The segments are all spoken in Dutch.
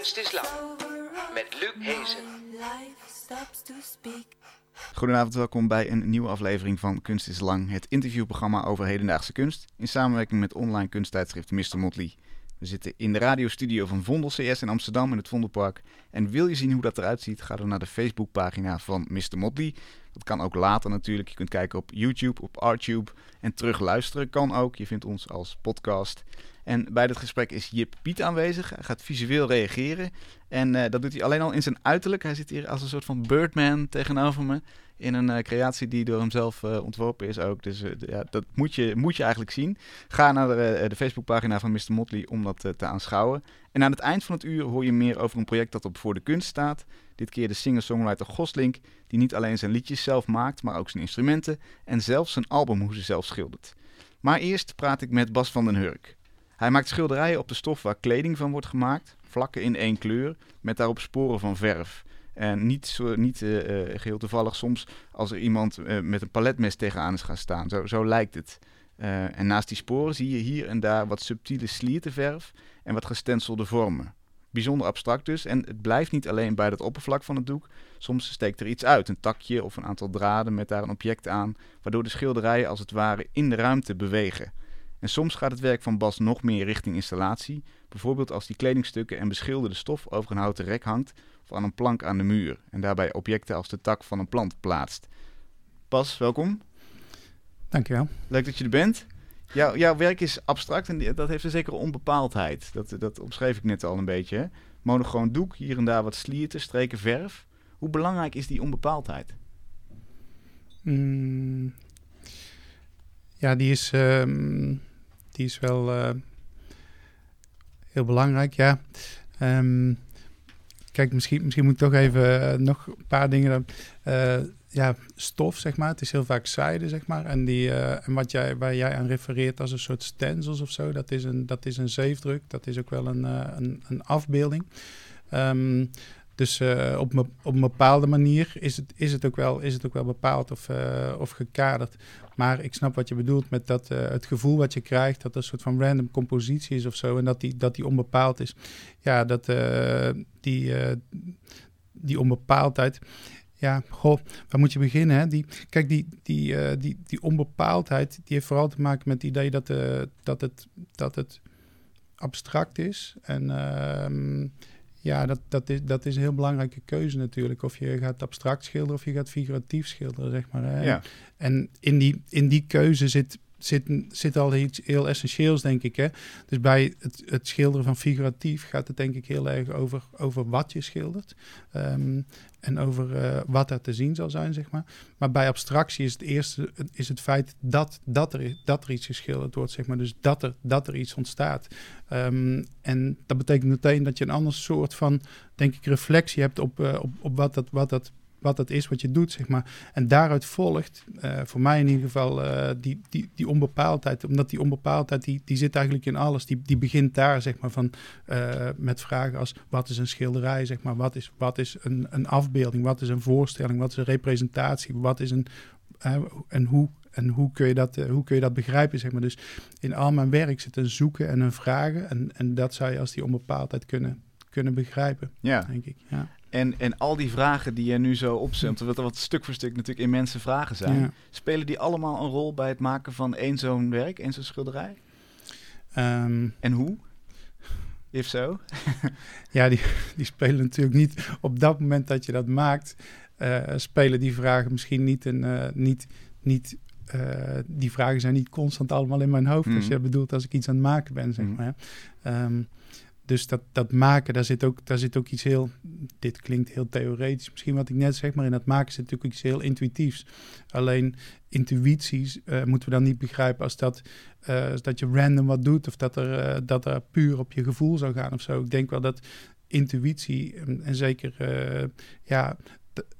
Kunst is Lang met Luc Hezen. Goedenavond, welkom bij een nieuwe aflevering van Kunst is Lang, het interviewprogramma over hedendaagse kunst, in samenwerking met online kunsttijdschrift Mr. Motley. We zitten in de radiostudio van Vondel CS in Amsterdam in het Vondelpark. En wil je zien hoe dat eruit ziet, ga dan naar de Facebookpagina van Mr. Motley. Dat kan ook later natuurlijk. Je kunt kijken op YouTube, op Artube en terugluisteren kan ook. Je vindt ons als podcast. En bij dit gesprek is Jip Piet aanwezig. Hij gaat visueel reageren. En uh, dat doet hij alleen al in zijn uiterlijk. Hij zit hier als een soort van Birdman tegenover me. In een uh, creatie die door hemzelf uh, ontworpen is ook. Dus ja, dat moet je, moet je eigenlijk zien. Ga naar de, de Facebookpagina van Mr. Motley om dat te aanschouwen. En aan het eind van het uur hoor je meer over een project dat op Voor de Kunst staat. Dit keer de singer-songwriter Goslink, die niet alleen zijn liedjes zelf maakt, maar ook zijn instrumenten en zelfs zijn albumhoezen zelf schildert. Maar eerst praat ik met Bas van den Hurk. Hij maakt schilderijen op de stof waar kleding van wordt gemaakt, vlakken in één kleur, met daarop sporen van verf. En niet, zo, niet uh, geheel toevallig soms als er iemand uh, met een paletmes tegenaan is gaan staan. Zo, zo lijkt het. En naast die sporen zie je hier en daar wat subtiele slierteverf en wat gestenselde vormen. Bijzonder abstract dus. En het blijft niet alleen bij het oppervlak van het doek. Soms steekt er iets uit, een takje of een aantal draden met daar een object aan, waardoor de schilderijen als het ware in de ruimte bewegen. En soms gaat het werk van Bas nog meer richting installatie, bijvoorbeeld als die kledingstukken en beschilderde stof over een houten rek hangt of aan een plank aan de muur en daarbij objecten als de tak van een plant plaatst. Bas, welkom. Dankjewel. Leuk dat je er bent. Jouw, jouw werk is abstract en dat heeft een zekere onbepaaldheid. Dat, dat omschreef ik net al een beetje. Hè? Monochroon doek, hier en daar wat slierten, streken verf. Hoe belangrijk is die onbepaaldheid? Mm, ja, die is, um, die is wel uh, heel belangrijk, ja. Um, kijk, misschien, misschien moet ik toch even uh, nog een paar dingen... Uh, ja, stof, zeg maar. Het is heel vaak zijde, zeg maar. En, die, uh, en wat jij, waar jij aan refereert als een soort stencils of zo, dat is een, dat is een zeefdruk. Dat is ook wel een, een, een, afbeelding. Um, dus uh, op, op een bepaalde manier is het, is het, ook, wel, is het ook wel bepaald of, of gekaderd. Maar ik snap wat je bedoelt met dat, het gevoel wat je krijgt, dat er een soort van random compositie is of zo. En dat die, dat die onbepaald is. Ja, dat die, die onbepaaldheid ja, goh, waar moet je beginnen? Hè? Die, kijk, die, die, die, die onbepaaldheid, die heeft vooral te maken met het idee dat, dat, het, dat het abstract is. En uh, ja, dat, dat, is, dat is een heel belangrijke keuze natuurlijk. Of je gaat abstract schilderen of je gaat figuratief schilderen, zeg maar. Hè? Ja. En in die, in die keuze zit zit, zit al iets heel essentieels, denk ik. Hè? Dus bij het, het schilderen van figuratief gaat het denk ik heel erg over, over wat je schildert. Um, en over uh, wat er te zien zal zijn, zeg maar. Maar bij abstractie is het eerste is het feit dat, dat, er, dat er iets geschilderd wordt, zeg maar. Dus dat er, dat er iets ontstaat. Um, en dat betekent meteen dat je een ander soort van, denk ik, reflectie hebt op, uh, op, op wat, dat, wat dat wat dat is wat je doet, zeg maar. En daaruit volgt, uh, voor mij in ieder geval, uh, die, die, die onbepaaldheid. Omdat die onbepaaldheid, die, die zit eigenlijk in alles. Die, die begint daar, zeg maar, van, uh, met vragen als... wat is een schilderij, zeg maar? Wat is, wat is een, een afbeelding? Wat is een voorstelling? Wat is een representatie? Wat is een... en hoe en hoe kun je dat, hoe kun je dat begrijpen, zeg maar. Dus in al mijn werk zit een zoeken en een vragen. En, en dat zou je als die onbepaaldheid kunnen, kunnen begrijpen, ja. denk ik. Ja. En, en al die vragen die je nu zo opzemt, wat, wat stuk voor stuk natuurlijk immense vragen zijn, ja. spelen die allemaal een rol bij het maken van één zo'n werk, één zo'n schilderij? Um, en hoe? If zo? ja, die, die spelen natuurlijk niet op dat moment dat je dat maakt, uh, spelen die vragen misschien niet, een, uh, niet, niet uh, die vragen zijn niet constant allemaal in mijn hoofd. Mm. Als je bedoelt als ik iets aan het maken ben, zeg maar. Um, dus dat, dat maken, daar zit, ook, daar zit ook iets heel. Dit klinkt heel theoretisch, misschien wat ik net zeg, maar in dat maken zit natuurlijk iets heel intuïtiefs. Alleen intuïties uh, moeten we dan niet begrijpen als dat, uh, dat je random wat doet of dat er, uh, dat er puur op je gevoel zou gaan of zo. Ik denk wel dat intuïtie en, en zeker, ja,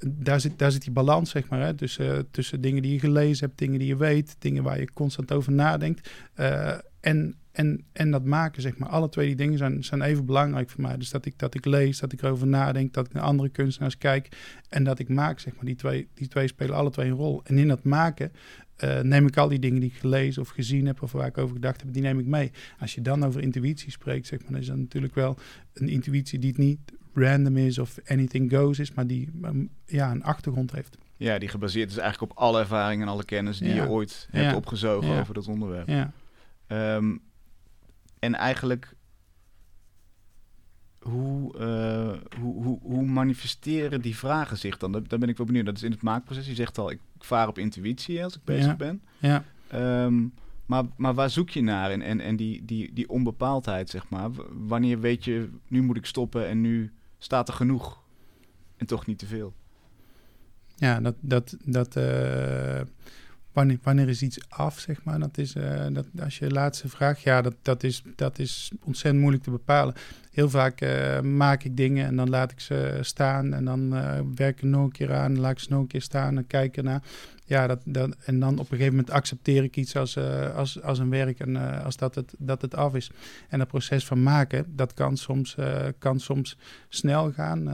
daar zit, daar zit die balans, zeg maar, hè, tussen, tussen dingen die je gelezen hebt, dingen die je weet, dingen waar je constant over nadenkt. en en, en dat maken, zeg maar. Alle twee die dingen zijn, zijn even belangrijk voor mij. Dus dat ik, dat ik lees, dat ik erover nadenk, dat ik naar andere kunstenaars kijk en dat ik maak, zeg maar. Die twee, die twee spelen alle twee een rol. En in dat maken eh, neem ik al die dingen die ik gelezen of gezien heb of waar ik over gedacht heb, die neem ik mee. Als je dan over intuïtie spreekt, zeg maar, dan is dat natuurlijk wel een intuïtie die het niet random is of anything goes is, maar die um, ja, een achtergrond heeft. Ja, die gebaseerd is eigenlijk op alle ervaringen en alle kennis die Ja. je ooit hebt Ja. opgezogen Ja. over dat onderwerp. Ja, Ehm, en eigenlijk, hoe, eh, hoe, hoe, hoe manifesteren die vragen zich dan? Daar, daar ben ik wel benieuwd. Dat is in het maakproces. Je zegt al, ik vaar op intuïtie als ik bezig Ja. ben. ja. Ehm, maar, maar waar zoek je naar? En, en, en die, die, die onbepaaldheid, zeg maar. Wanneer weet je, nu moet ik stoppen en nu staat er genoeg? En toch niet te veel. Ja, dat, dat, dat eh, wanneer, is iets af, zeg maar? Dat is, eh, dat, als je laatste vraag, ja, dat, dat, is, dat is ontzettend moeilijk te bepalen. Heel vaak eh, maak ik dingen en dan laat ik ze staan en dan eh, werk ik nog een keer aan, laat ik ze nog een keer staan en kijk ernaar. Ja, dat, dat, en dan op een gegeven moment accepteer ik iets als, eh, als, als een werk en eh, als dat het, dat het af is. En dat proces van maken, dat kan soms, eh, kan soms snel gaan.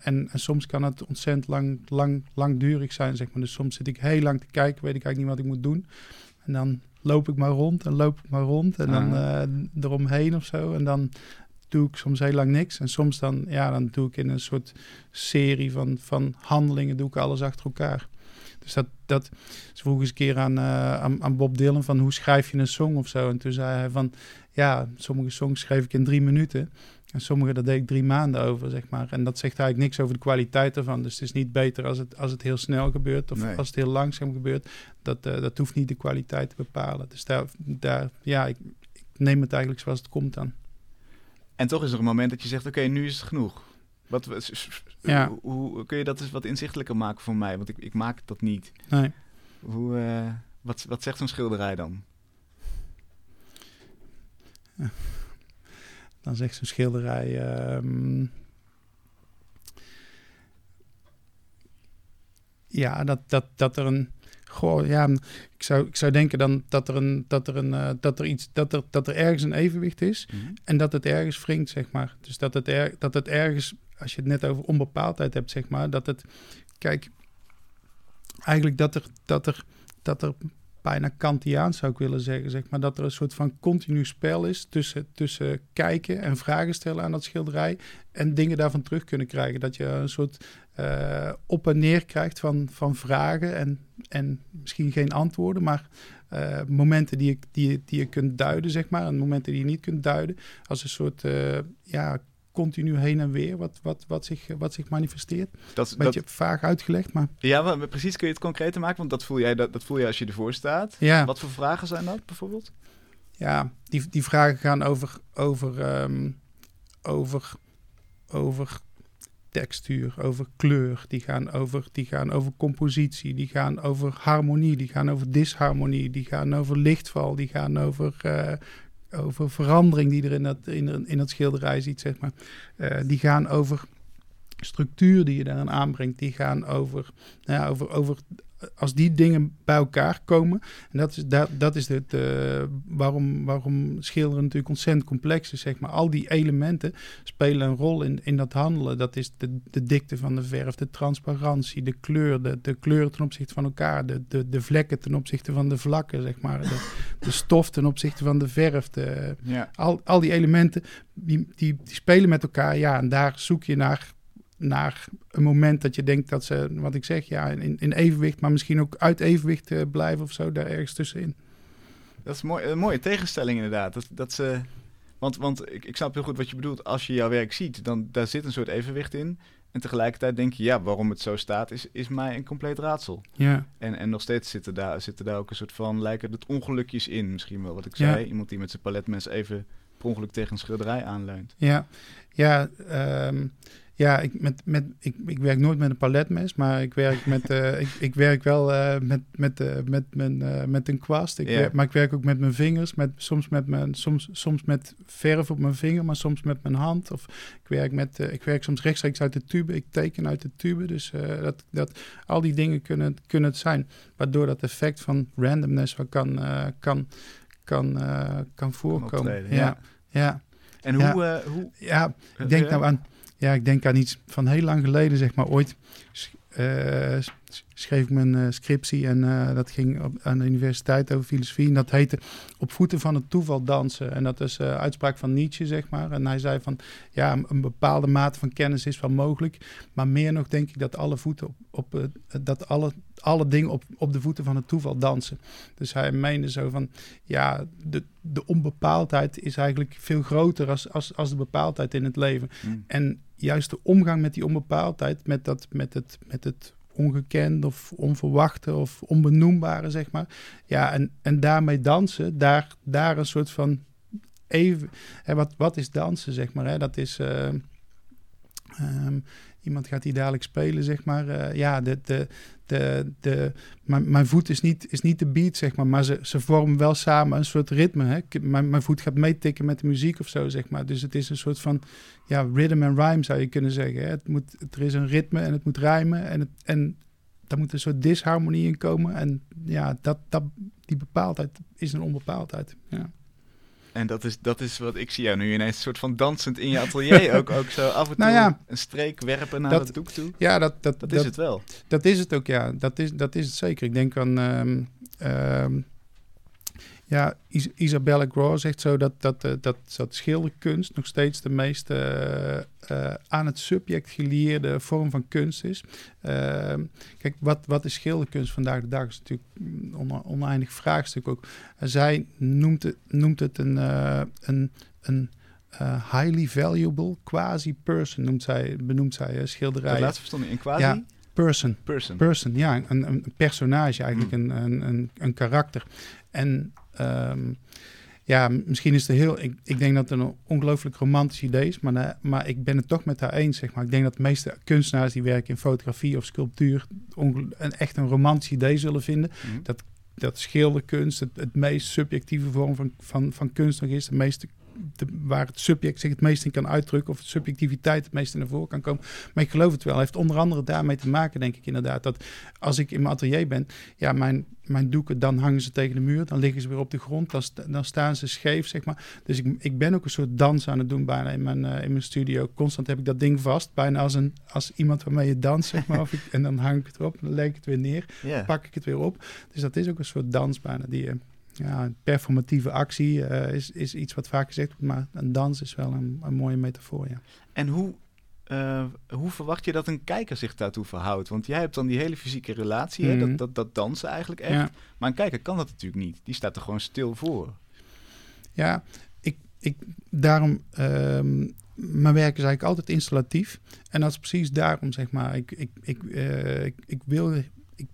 en, en soms kan het ontzettend lang, lang, langdurig zijn, zeg maar. Dus soms zit ik heel lang te kijken, weet ik eigenlijk niet wat ik moet doen. En dan loop ik maar rond en loop ik maar rond en dan Ah. eromheen of zo. En dan doe ik soms heel lang niks. En soms dan, ja, dan doe ik in een soort serie van, van handelingen, doe ik alles achter elkaar. Dus dat, dat ze vroeg eens een keer aan, eh, aan, aan Bob Dylan van hoe schrijf je een song of zo. En toen zei hij van, ja, sommige songs schreef ik in drie minuten. En sommige, daar deed ik drie maanden over, zeg maar. En dat zegt eigenlijk niks over de kwaliteit ervan. Dus het is niet beter als het, als het heel snel gebeurt of Nee. als het heel langzaam gebeurt. Dat, eh, dat hoeft niet de kwaliteit te bepalen. Dus daar, daar ja, ik, ik neem het eigenlijk zoals het komt dan. En toch is er een moment dat je zegt, oké, nu is het genoeg. Wat, Ja. hoe, hoe- kun je dat eens wat inzichtelijker maken voor mij? Want ik, ik maak dat niet. Nee. Hoe, eh, wat, wat zegt zo'n schilderij dan? Dan zegt zo'n schilderij. ehm, ja, dat, dat, dat er een. Goh, ja, ik zou, ik zou denken dan dat er een, dat er een, eh, dat er iets, dat er, dat er ergens een evenwicht is en dat het ergens wringt, zeg maar. Dus dat het, er, dat het ergens, als je het net over onbepaaldheid hebt, zeg maar, dat het, kijk, eigenlijk dat er, dat er, dat er bijna Kantiaans zou ik willen zeggen, zeg maar, dat er een soort van continu spel is tussen, tussen kijken en vragen stellen aan dat schilderij en dingen daarvan terug kunnen krijgen. Dat je een soort eh, op en neer krijgt van, van vragen en, en misschien geen antwoorden, maar eh, momenten die je, die, die je kunt duiden, zeg maar, en momenten die je niet kunt duiden, als een soort, eh, ja, continu heen en weer, wat, wat, wat, zich, wat zich manifesteert. Dat, Een dat, beetje vaag uitgelegd, maar ja, maar precies kun je het concreter maken? Want dat voel, jij, dat, dat voel je als je ervoor staat. ja. Wat voor vragen zijn dat bijvoorbeeld? Ja, die, die vragen gaan over, over, ehm, over, over textuur, over kleur. Die gaan over, die gaan over compositie, die gaan over harmonie, die gaan over disharmonie, die gaan over lichtval, die gaan over, eh, over verandering die er in dat, in, in dat schilderij ziet, zeg maar. Eh, die gaan over structuur die je daaraan aanbrengt. Die gaan over, nou ja, over, over als die dingen bij elkaar komen. En dat is, dat, dat is het, eh, waarom, waarom schilderen natuurlijk ontzettend complex is. Zeg maar. Al die elementen spelen een rol in, in dat handelen. Dat is de, de dikte van de verf, de transparantie, de kleur, de, de kleuren ten opzichte van elkaar, de, de, de vlekken ten opzichte van de vlakken, zeg maar. De, de stof ten opzichte van de verf, de, Ja. al, al die elementen die, die, die spelen met elkaar. Ja, en daar zoek je naar, naar een moment dat je denkt dat ze, wat ik zeg, ja, in, in evenwicht, maar misschien ook uit evenwicht eh, blijven of zo, daar ergens tussenin. Dat is mooi, een mooie tegenstelling inderdaad. Dat, dat ze, want want ik, ik snap heel goed wat je bedoelt. Als je jouw werk ziet, dan daar zit een soort evenwicht in. En tegelijkertijd denk je, ja, waarom het zo staat, is, is mij een compleet raadsel. Ja, En, en nog steeds zitten daar, zitten daar ook een soort van, lijken het ongelukjes in misschien wel. Wat ik Ja. zei, iemand die met zijn paletmes even per ongeluk tegen een schilderij aanleunt. ja, ja. ehm, ja, ik, met, met, ik, ik werk nooit met een paletmes, maar ik werk, met, eh, ik, ik werk wel eh, met, met, eh, met, mijn, met een kwast. Ik Ja. werk, maar ik werk ook met mijn vingers, met, soms, met mijn, soms, soms met verf op mijn vinger, maar soms met mijn hand. Of ik werk, met, ik werk soms rechtstreeks uit de tube, ik teken uit de tube. Dus dat, dat, al die dingen kunnen, kunnen het zijn, waardoor dat effect van randomness wel kan, kan, kan, kan voorkomen. optreden, ja. ja. Ja. En Ja. hoe, eh, hoe Ja, ik denk nou aan, ja, ik denk aan iets van heel lang geleden, zeg maar. Ooit eh, schreef ik mijn eh, scriptie en eh, dat ging op, aan de universiteit over filosofie. En dat heette Op voeten van het toeval dansen. En dat is uitspraak van Nietzsche, zeg maar. En hij zei van, ja, een, bepaalde mate van kennis is wel mogelijk. Maar meer nog denk ik dat alle voeten op, op dat alle, alle dingen op, op de voeten van het toeval dansen. Dus hij meende zo van, ja, de, de onbepaaldheid is eigenlijk veel groter als, als, als de bepaaldheid in het leven. Mm. En juist de omgang met die onbepaaldheid, met, dat, met, het, met het ongekend of onverwachte of onbenoembare, zeg maar. Ja, en, en daarmee dansen, daar, daar een soort van even... Hè, wat, wat is dansen, zeg maar? Hè? Dat is... eh, ehm, iemand gaat die dadelijk spelen, zeg maar. Eh, ja, de, de, de, mijn, mijn voet is niet, is niet de beat, zeg maar. Maar ze, ze vormen wel samen een soort ritme. Hè? Mijn, mijn voet gaat meetikken met de muziek of zo, zeg maar. Dus het is een soort van ja, rhythm and rhyme, zou je kunnen zeggen. Hè? Het moet, er is een ritme en het moet rijmen. En, het, en daar moet een soort disharmonie in komen. En ja, dat, dat, die bepaaldheid is een onbepaaldheid. Ja. En dat is, dat is wat ik zie jou nu ineens een soort van dansend in je atelier. ook, ook zo af en toe Nou ja, een streek werpen naar dat- het doek toe. Ja, dat, dat, Dat is het wel. Dat is het ook, ja. Dat is, dat is het zeker. Ik denk aan... ehm, ehm, ja, Is Isabelle Groh zegt zo dat, dat, eh, dat, dat schilderkunst nog steeds de meest eh, eh, aan het subject gelieerde vorm van kunst is. Ehm, kijk, wat, wat is schilderkunst vandaag de dag? is natuurlijk een oneindig vraagstuk ook. En zij noemt het, noemt het een, een, een highly valuable quasi-person, noemt zij, benoemt zij schilderijen. laatste verstond in quasi Ja. Person person. person, ja, een, een personage eigenlijk, Hmm. een, een, een, een karakter. En ehm, ja, misschien is het heel, ik, ik denk dat het een ongelooflijk romantisch idee is, maar, eh, maar ik ben het toch met haar eens, zeg maar. Ik denk dat de meeste kunstenaars die werken in fotografie of sculptuur een, echt een romantisch idee zullen vinden. Mhm. dat- Dat schilderkunst het, het meest subjectieve vorm van, van, van kunst nog is, de meeste de, waar het subject zich het meest in kan uitdrukken of de subjectiviteit het meest naar voren kan komen. Maar ik geloof het wel. Het heeft onder andere daarmee te maken, denk ik inderdaad, dat als ik in mijn atelier ben, ja, mijn, mijn doeken, dan hangen ze tegen de muur, dan liggen ze weer op de grond, dan, sta- dan staan ze scheef, zeg maar. Dus ik, ik ben ook een soort dans aan het doen bijna in mijn, eh, in mijn studio. Constant heb ik dat ding vast, bijna als, een, als iemand waarmee je danst, zeg maar. Of ik, en dan hang ik het erop, dan leg ik het weer neer, Ja. pak ik het weer op. Dus dat is ook een soort dans bijna, die... eh, ja, performatieve actie eh, is, is iets wat vaak gezegd wordt, maar een dans is wel een, een mooie metafoor, ja. En hoe, eh, hoe verwacht je dat een kijker zich daartoe verhoudt? Want jij hebt dan die hele fysieke relatie, hè? Mhm. Dat, dat, dat dansen eigenlijk echt. Ja. Maar een kijker kan dat natuurlijk niet. Die staat er gewoon stil voor. Ja, ik, ik, daarom, ehm, mijn werk is eigenlijk altijd installatief. En dat is precies daarom, zeg maar, ik, ik, ik, eh, ik, ik wil, ik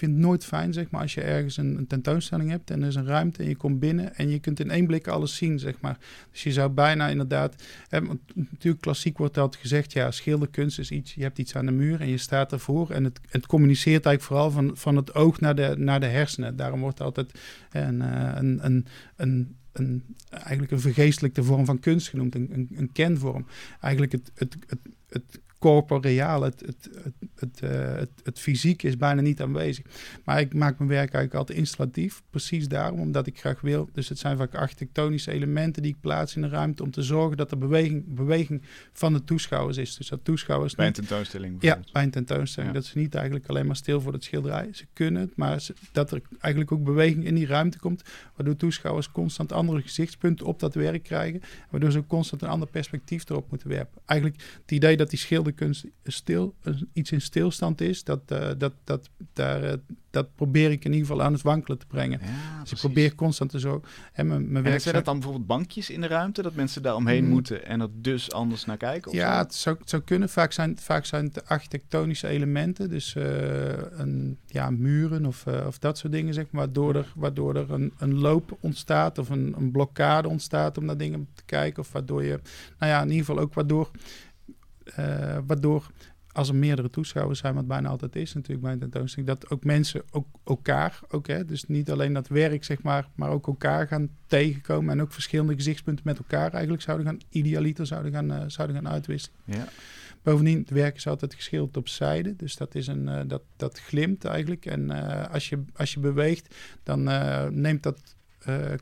vind het nooit fijn, zeg maar, als je ergens een, een tentoonstelling hebt en er is een ruimte en je komt binnen en je kunt in één blik alles zien, zeg maar. Dus je zou bijna inderdaad, hè, natuurlijk klassiek wordt altijd gezegd, ja, schilderkunst is iets, je hebt iets aan de muur en je staat ervoor en het, het communiceert eigenlijk vooral van, van het oog naar de, naar de hersenen. Daarom wordt altijd een, eh, een, een, een, een, eigenlijk een vergeestelijkte vorm van kunst genoemd, een, een, een kenvorm. Eigenlijk het, het, het, het corporeaal, het, het, het, het, eh, het, het fysiek is bijna niet aanwezig. Maar ik maak mijn werk eigenlijk altijd installatief, precies daarom, omdat ik graag wil. Dus het zijn vaak architectonische elementen die ik plaats in de ruimte om te zorgen dat er beweging, beweging van de toeschouwers is. Dus dat toeschouwers Bij een tentoonstelling ja, bij een tentoonstelling. Ja. Dat ze niet eigenlijk alleen maar stil voor het schilderij. Ze kunnen het, maar ze- dat er eigenlijk ook beweging in die ruimte komt. Waardoor toeschouwers constant andere gezichtspunten op dat werk krijgen. Waardoor ze ook constant een ander perspectief erop moeten werpen. Eigenlijk het idee dat die schilderkunst stil, iets in stilstand is, dat, eh, dat, dat, daar, eh, dat probeer ik in ieder geval aan het wankelen te brengen. Ja, Dus ik probeer constant te zo. En mijn, mijn En zijn dat dan bijvoorbeeld bankjes in de ruimte, dat mensen daar omheen Mm. moeten en er dus anders naar kijken? Of Ja, zo? het zou, het zou kunnen. Vaak zijn, vaak zijn het architectonische elementen. Dus eh, een, ja, muren of, eh, of dat soort dingen, zeg maar. Waardoor er, waardoor er een, een loop ontstaat of een, een blokkade ontstaat om naar dingen te kijken. Of waardoor je, nou ja, in ieder geval ook waardoor, eh, waardoor als er meerdere toeschouwers zijn, wat bijna altijd is natuurlijk bij een tentoonstelling, dat ook mensen ook elkaar, ook, hè, dus niet alleen dat werk, zeg maar, maar ook elkaar gaan tegenkomen en ook verschillende gezichtspunten met elkaar eigenlijk zouden gaan, idealiter zouden gaan, eh, zouden gaan uitwisselen. Ja. Bovendien, het werk is altijd geschilderd op zijde. Dus dat, is een, eh, dat, dat glimt eigenlijk. En als, je, als je beweegt, dan neemt dat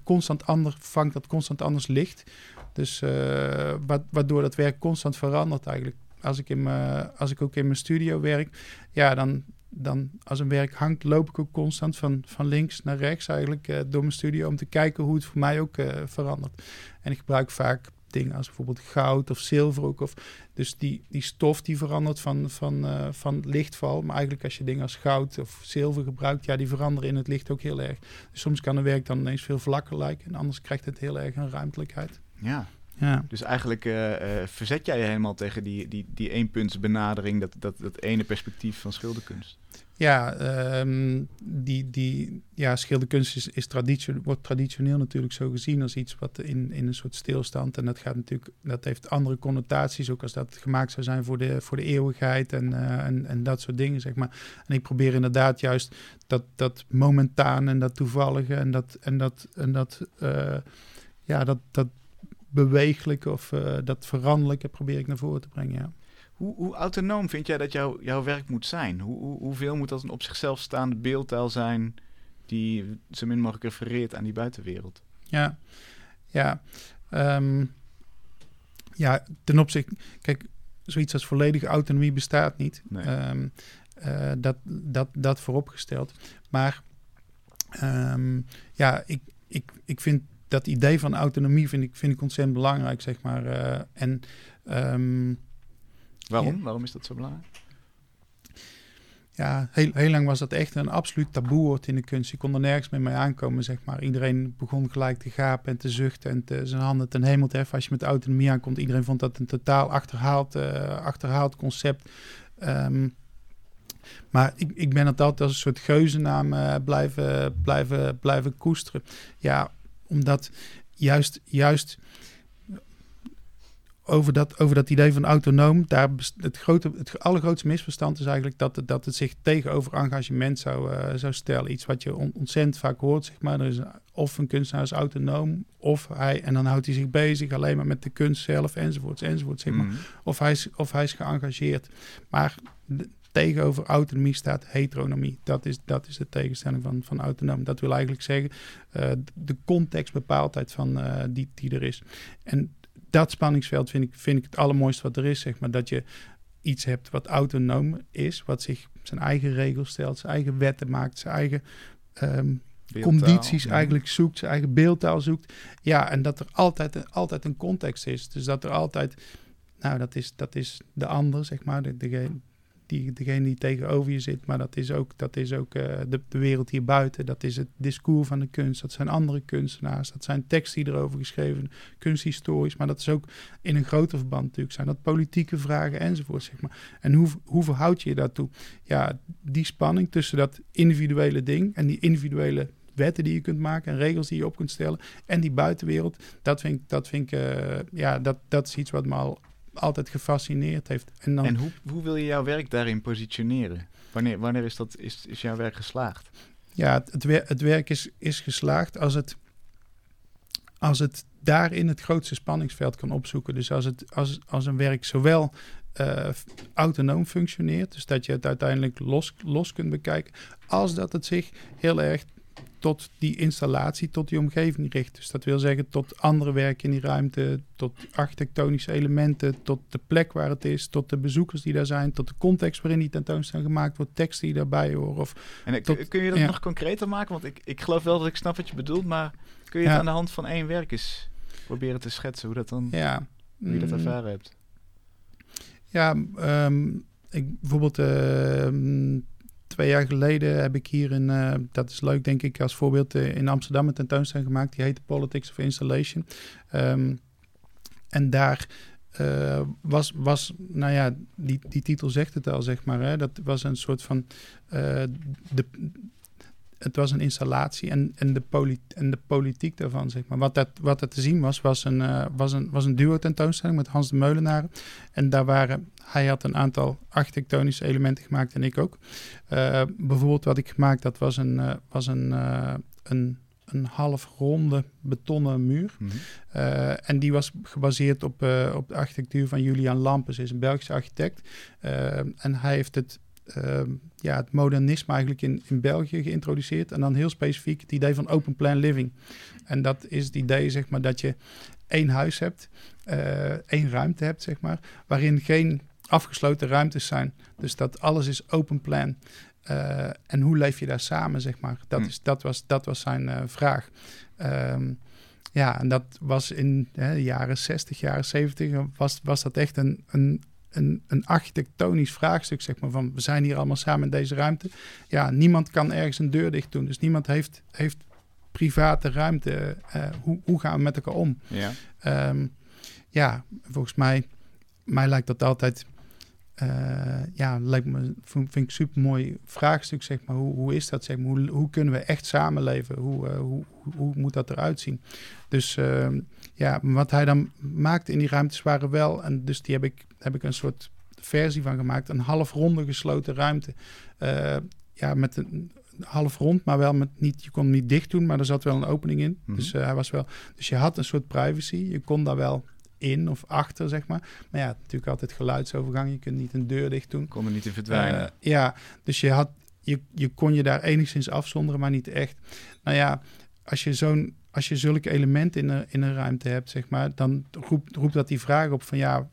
constant anders, vangt dat constant anders licht. Dus eh, wa- waardoor dat werk constant verandert eigenlijk. als ik, in mijn, als ik ook in mijn studio werk, ja, dan, dan als een werk hangt, loop ik ook constant van, van links naar rechts eigenlijk uh, door mijn studio om te kijken hoe het voor mij ook uh, verandert. En ik gebruik vaak dingen als bijvoorbeeld goud of zilver ook. Of, dus die, die stof die verandert van, van, van lichtval. Maar eigenlijk als je dingen als goud of zilver gebruikt, ja, die veranderen in het licht ook heel erg. Dus soms kan een werk dan ineens veel vlakker lijken en anders krijgt het heel erg een ruimtelijkheid. Ja, ja. Dus eigenlijk uh, uh, verzet jij je helemaal tegen die, die, die eenpuntsbenadering, dat, dat, dat ene perspectief van schilderkunst. Ja, um, die, die, ja schilderkunst is, is traditio wordt traditioneel natuurlijk zo gezien als iets wat in, in een soort stilstand. En dat gaat natuurlijk, dat heeft andere connotaties, ook als dat gemaakt zou zijn voor de, voor de eeuwigheid en, uh, en, en dat soort dingen, zeg maar. En ik probeer inderdaad juist dat, dat momentaan en dat toevallige en dat, en dat, en dat, ja, dat, dat bewegelijke of uh, dat veranderlijke probeer ik naar voren te brengen. Ja. Hoe, hoe autonoom vind jij dat jouw jouw werk moet zijn? Hoe, hoe, hoeveel moet dat een op zichzelf staande beeldtaal zijn die zo min mogelijk refereert aan die buitenwereld? Ja, ja, um, ja ten opzichte, kijk, zoiets als volledige autonomie bestaat niet. Nee. Um, uh, dat, dat, dat vooropgesteld. Maar um, ja, ik, ik, ik vind dat idee van autonomie vind ik, vind ik ontzettend belangrijk, zeg maar. Uh, en, um, Waarom? Ja. Waarom is dat zo belangrijk? Ja, heel, heel lang was dat echt een absoluut taboe in de kunst. Je kon er nergens mee, mee aankomen, zeg maar. Iedereen begon gelijk te gapen en te zuchten en te, zijn handen ten hemel te heffen. Als je met autonomie aankomt, iedereen vond dat een totaal achterhaald, uh, achterhaald concept. Um, maar ik, ik ben het altijd als een soort geuzennaam uh, blijven, blijven, blijven koesteren. Ja, omdat juist, juist over dat, over dat idee van autonoom, daar het, grote, het allergrootste misverstand is eigenlijk dat, het, dat het zich tegenover engagement zou, uh, zou stellen. Iets wat je on, ontzettend vaak hoort, zeg maar. Er is of een kunstenaar is autonoom, of hij, en dan houdt hij zich bezig alleen maar met de kunst zelf, enzovoorts, enzovoorts, zeg maar. Mm. Of, hij is, of hij is geëngageerd. Maar tegenover autonomie staat heteronomie. Dat is, dat is de tegenstelling van, van autonoom. Dat wil eigenlijk zeggen uh, de contextbepaaldheid van, uh, die, die er is. En dat spanningsveld vind ik, vind ik het allermooiste wat er is, zeg maar. Dat je iets hebt wat autonoom is, wat zich zijn eigen regels stelt, zijn eigen wetten maakt, zijn eigen um, condities ja. eigenlijk zoekt, zijn eigen beeldtaal zoekt. Ja, en dat er altijd, altijd een context is. Dus dat er altijd, nou, dat is, dat is de ander, zeg maar, de, degene, die, degene die tegenover je zit, maar dat is ook, dat is ook uh, de, de, wereld hier buiten. Dat is het discours van de kunst. Dat zijn andere kunstenaars. Dat zijn teksten die erover geschreven, kunsthistorisch. Maar dat is ook in een groter verband natuurlijk. Zijn dat politieke vragen enzovoort, zeg maar. En hoe, hoe verhoud je je daartoe? Ja, die spanning tussen dat individuele ding en die individuele wetten die je kunt maken en regels die je op kunt stellen. En die buitenwereld, dat vind ik, dat vind ik uh, ja, dat, dat is iets wat me al altijd gefascineerd heeft. En, dan... en hoe, hoe wil je jouw werk daarin positioneren? Wanneer, wanneer is, dat, is, is jouw werk geslaagd? Ja, het, het, wer het werk is, is geslaagd als het, als het daarin het grootste spanningsveld kan opzoeken. Dus als, het, als, als een werk zowel uh, autonoom functioneert, dus dat je het uiteindelijk los, los kunt bekijken, als dat het zich heel erg tot die installatie, tot die omgeving richt. Dus dat wil zeggen tot andere werken in die ruimte, tot architectonische elementen, tot de plek waar het is, tot de bezoekers die daar zijn, tot de context waarin die tentoonstelling gemaakt wordt, teksten die daarbij horen. Of en tot, kun je dat ja. nog concreter maken? Want ik, ik geloof wel dat ik snap wat je bedoelt, maar kun je het ja. aan de hand van één werk eens proberen te schetsen hoe dat dan, ja. hoe je dat ervaren hebt? Ja, um, ik, bijvoorbeeld uh, twee jaar geleden heb ik hier in, uh, dat is leuk denk ik als voorbeeld, uh, in Amsterdam een tentoonstelling gemaakt. Die heette Politics of Installation. Um, en daar uh, was, was, nou ja, die, die titel zegt het al, zeg maar. Hè? Dat was een soort van, de, het was een installatie en, en, de, polit en de politiek daarvan, zeg maar. Wat, dat, wat er te zien was, was een, was een, was een duo tentoonstelling met Hans de Meulenaar. En daar waren, hij had een aantal architectonische elementen gemaakt en ik ook. Uh, bijvoorbeeld wat ik gemaakt had, was een, uh, was een, een, een half ronde betonnen muur. Mm -hmm. en die was gebaseerd op, op de architectuur van Julian Lampes, is een Belgische architect. en hij heeft het uh, ja, het modernisme eigenlijk in, in België geïntroduceerd. En dan heel specifiek het idee van open plan living. En dat is het idee, zeg maar, dat je één huis hebt, uh, één ruimte hebt, zeg maar, waarin geen afgesloten ruimtes zijn. Dus dat alles is open plan. Uh, en hoe leef je daar samen, zeg maar? Dat, Hmm. is, dat, was, dat was zijn uh, vraag. Um, ja, en dat was in hè, de jaren 60, jaren 70, was, was dat echt een, een, een, een architectonisch vraagstuk, zeg maar. Van we zijn hier allemaal samen in deze ruimte. Ja, niemand kan ergens een deur dicht doen. Dus niemand heeft, heeft private ruimte. Uh, hoe, hoe gaan we met elkaar om? Ja, um, ja volgens mij, mij lijkt dat altijd uh, ja, lijkt me, vind ik super mooi vraagstuk, zeg maar. Hoe, hoe is dat, zeg maar? Hoe, hoe kunnen we echt samenleven? Hoe, uh, hoe, hoe moet dat eruit zien? Dus uh, ja, wat hij dan maakte in die ruimtes waren wel, en dus die heb ik, heb ik een soort versie van gemaakt, een halfronde gesloten ruimte. Uh, ja, met een half rond, maar wel met niet, je kon hem niet dicht doen, maar er zat wel een opening in. Mhm. Dus hij was wel, dus je had een soort privacy. Je kon daar wel in of achter, zeg maar. Maar ja, natuurlijk altijd geluidsovergang. Je kunt niet een deur dicht doen. kon er niet in verdwijnen. Uh, ja, dus je, had, je, je kon je daar enigszins afzonderen, maar niet echt. Nou ja, als je, zo'n, als je zulke elementen in een, in een ruimte hebt, zeg maar, dan roept, roept dat die vraag op van ja,